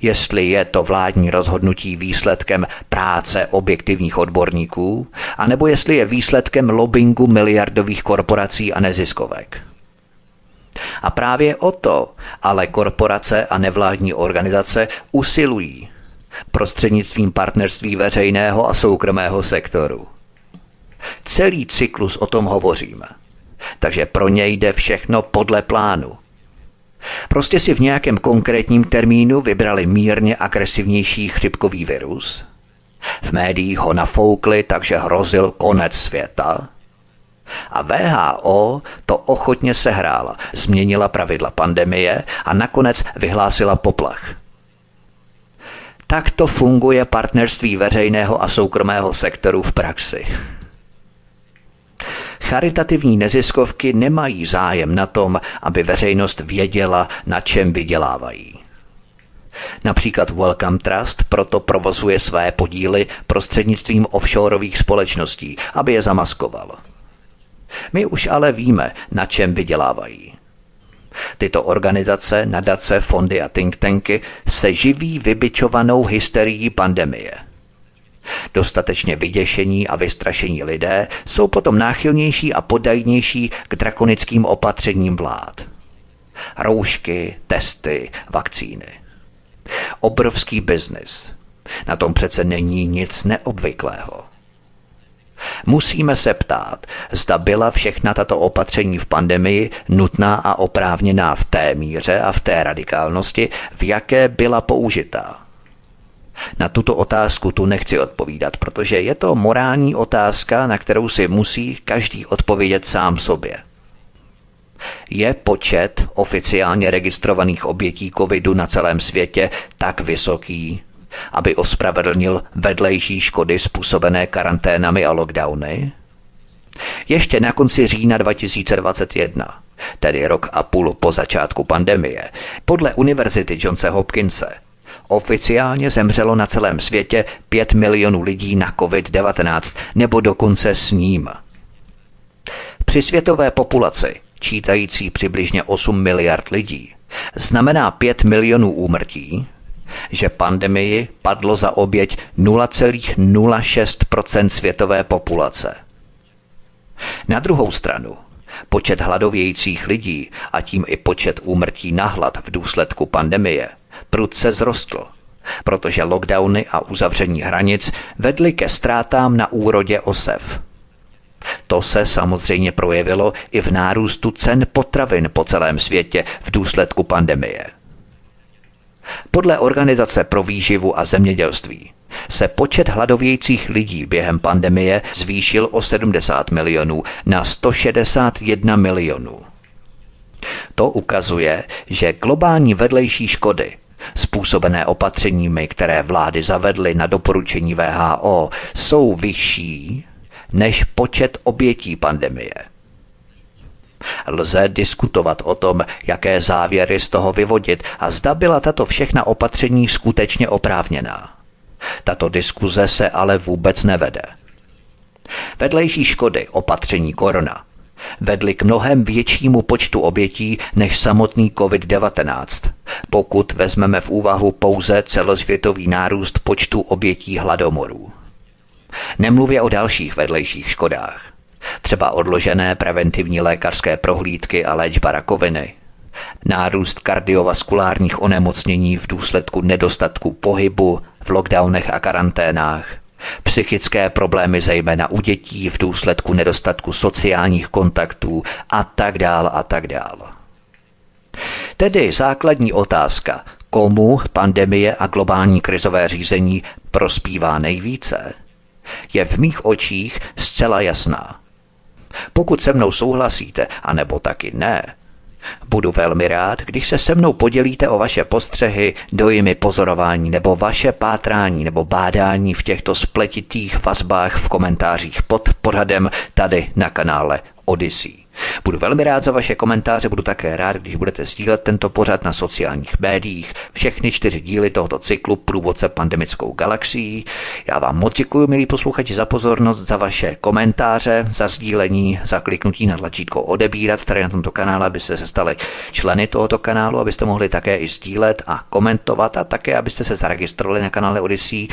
S1: jestli je to vládní rozhodnutí výsledkem práce objektivních odborníků, anebo jestli je výsledkem lobbingu miliardových korporací a neziskovek. A právě o to ale korporace a nevládní organizace usilují prostřednictvím partnerství veřejného a soukromého sektoru. Celý cyklus o tom hovoříme. Takže pro něj jde všechno podle plánu. Prostě si v nějakém konkrétním termínu vybrali mírně agresivnější chřipkový virus. V médiích ho nafoukli, takže hrozil konec světa. A VHO to ochotně sehrála, změnila pravidla pandemie a nakonec vyhlásila poplach. Tak to funguje partnerství veřejného a soukromého sektoru v praxi. Charitativní neziskovky nemají zájem na tom, aby veřejnost věděla, na čem vydělávají. Například Welcome Trust proto provozuje své podíly prostřednictvím offshoreových společností, aby je zamaskoval. My už ale víme, na čem vydělávají. Tyto organizace, nadace, fondy a think tanky se živí vybičovanou hysterií pandemie. Dostatečně vyděšení a vystrašení lidé jsou potom náchylnější a podajnější k drakonickým opatřením vlád. Roušky, testy, vakcíny. Obrovský biznis. Na tom přece není nic neobvyklého. Musíme se ptát, zda byla všechna tato opatření v pandemii nutná a oprávněná v té míře a v té radikálnosti, v jaké byla použitá. Na tuto otázku tu nechci odpovídat, protože je to morální otázka, na kterou si musí každý odpovědět sám sobě. Je počet oficiálně registrovaných obětí covidu na celém světě tak vysoký, aby ospravedlnil vedlejší škody způsobené karanténami a lockdowny? Ještě na konci října 2021, tedy rok a půl po začátku pandemie, podle Univerzity Johnse Hopkinse Oficiálně zemřelo na celém světě 5 milionů lidí na COVID-19 nebo dokonce s ním. Při světové populaci, čítající přibližně 8 miliard lidí, znamená 5 milionů úmrtí, že pandemii padlo za oběť 0,06% světové populace. Na druhou stranu, počet hladovějících lidí a tím i počet úmrtí na hlad v důsledku pandemie prudce zrostl, protože lockdowny a uzavření hranic vedly ke ztrátám na úrodě osev. To se samozřejmě projevilo i v nárůstu cen potravin po celém světě v důsledku pandemie. Podle Organizace pro výživu a zemědělství se počet hladovějících lidí během pandemie zvýšil o 70 milionů na 161 milionů. To ukazuje, že globální vedlejší škody způsobené opatřeními, které vlády zavedly na doporučení VHO, jsou vyšší než počet obětí pandemie. Lze diskutovat o tom, jaké závěry z toho vyvodit a zda byla tato všechna opatření skutečně oprávněná. Tato diskuze se ale vůbec nevede. Vedlejší škody opatření korona vedly k mnohem většímu počtu obětí než samotný COVID-19, pokud vezmeme v úvahu pouze celosvětový nárůst počtu obětí hladomorů. Nemluvě o dalších vedlejších škodách třeba odložené preventivní lékařské prohlídky a léčba rakoviny, nárůst kardiovaskulárních onemocnění v důsledku nedostatku pohybu v lockdownech a karanténách, psychické problémy zejména u dětí v důsledku nedostatku sociálních kontaktů a tak dál a tak dál. Tedy základní otázka, komu pandemie a globální krizové řízení prospívá nejvíce, je v mých očích zcela jasná. Pokud se mnou souhlasíte, anebo taky ne, Budu velmi rád, když se se mnou podělíte o vaše postřehy, dojmy pozorování nebo vaše pátrání nebo bádání v těchto spletitých vazbách v komentářích pod pořadem tady na kanále Odyssey. Budu velmi rád za vaše komentáře, budu také rád, když budete sdílet tento pořad na sociálních médiích, všechny čtyři díly tohoto cyklu Průvodce pandemickou galaxií. Já vám moc děkuji, milí posluchači, za pozornost, za vaše komentáře, za sdílení, za kliknutí na tlačítko odebírat tady na tomto kanále, abyste se stali členy tohoto kanálu, abyste mohli také i sdílet a komentovat a také, abyste se zaregistrovali na kanále Odyssey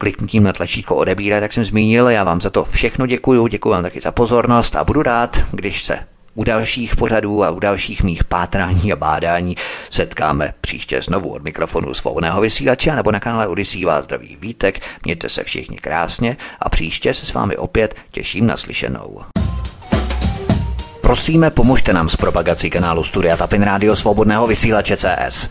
S1: kliknutím na tlačítko odebírat, jak jsem zmínil. Já vám za to všechno děkuju, děkuji vám taky za pozornost a budu rád, když se u dalších pořadů a u dalších mých pátrání a bádání setkáme příště znovu od mikrofonu svobodného vysílače nebo na kanále Odisí vás zdraví Vítek. Mějte se všichni krásně a příště se s vámi opět těším na slyšenou. Prosíme, pomožte nám s propagací kanálu Studia Tapin Rádio Svobodného vysílače CS.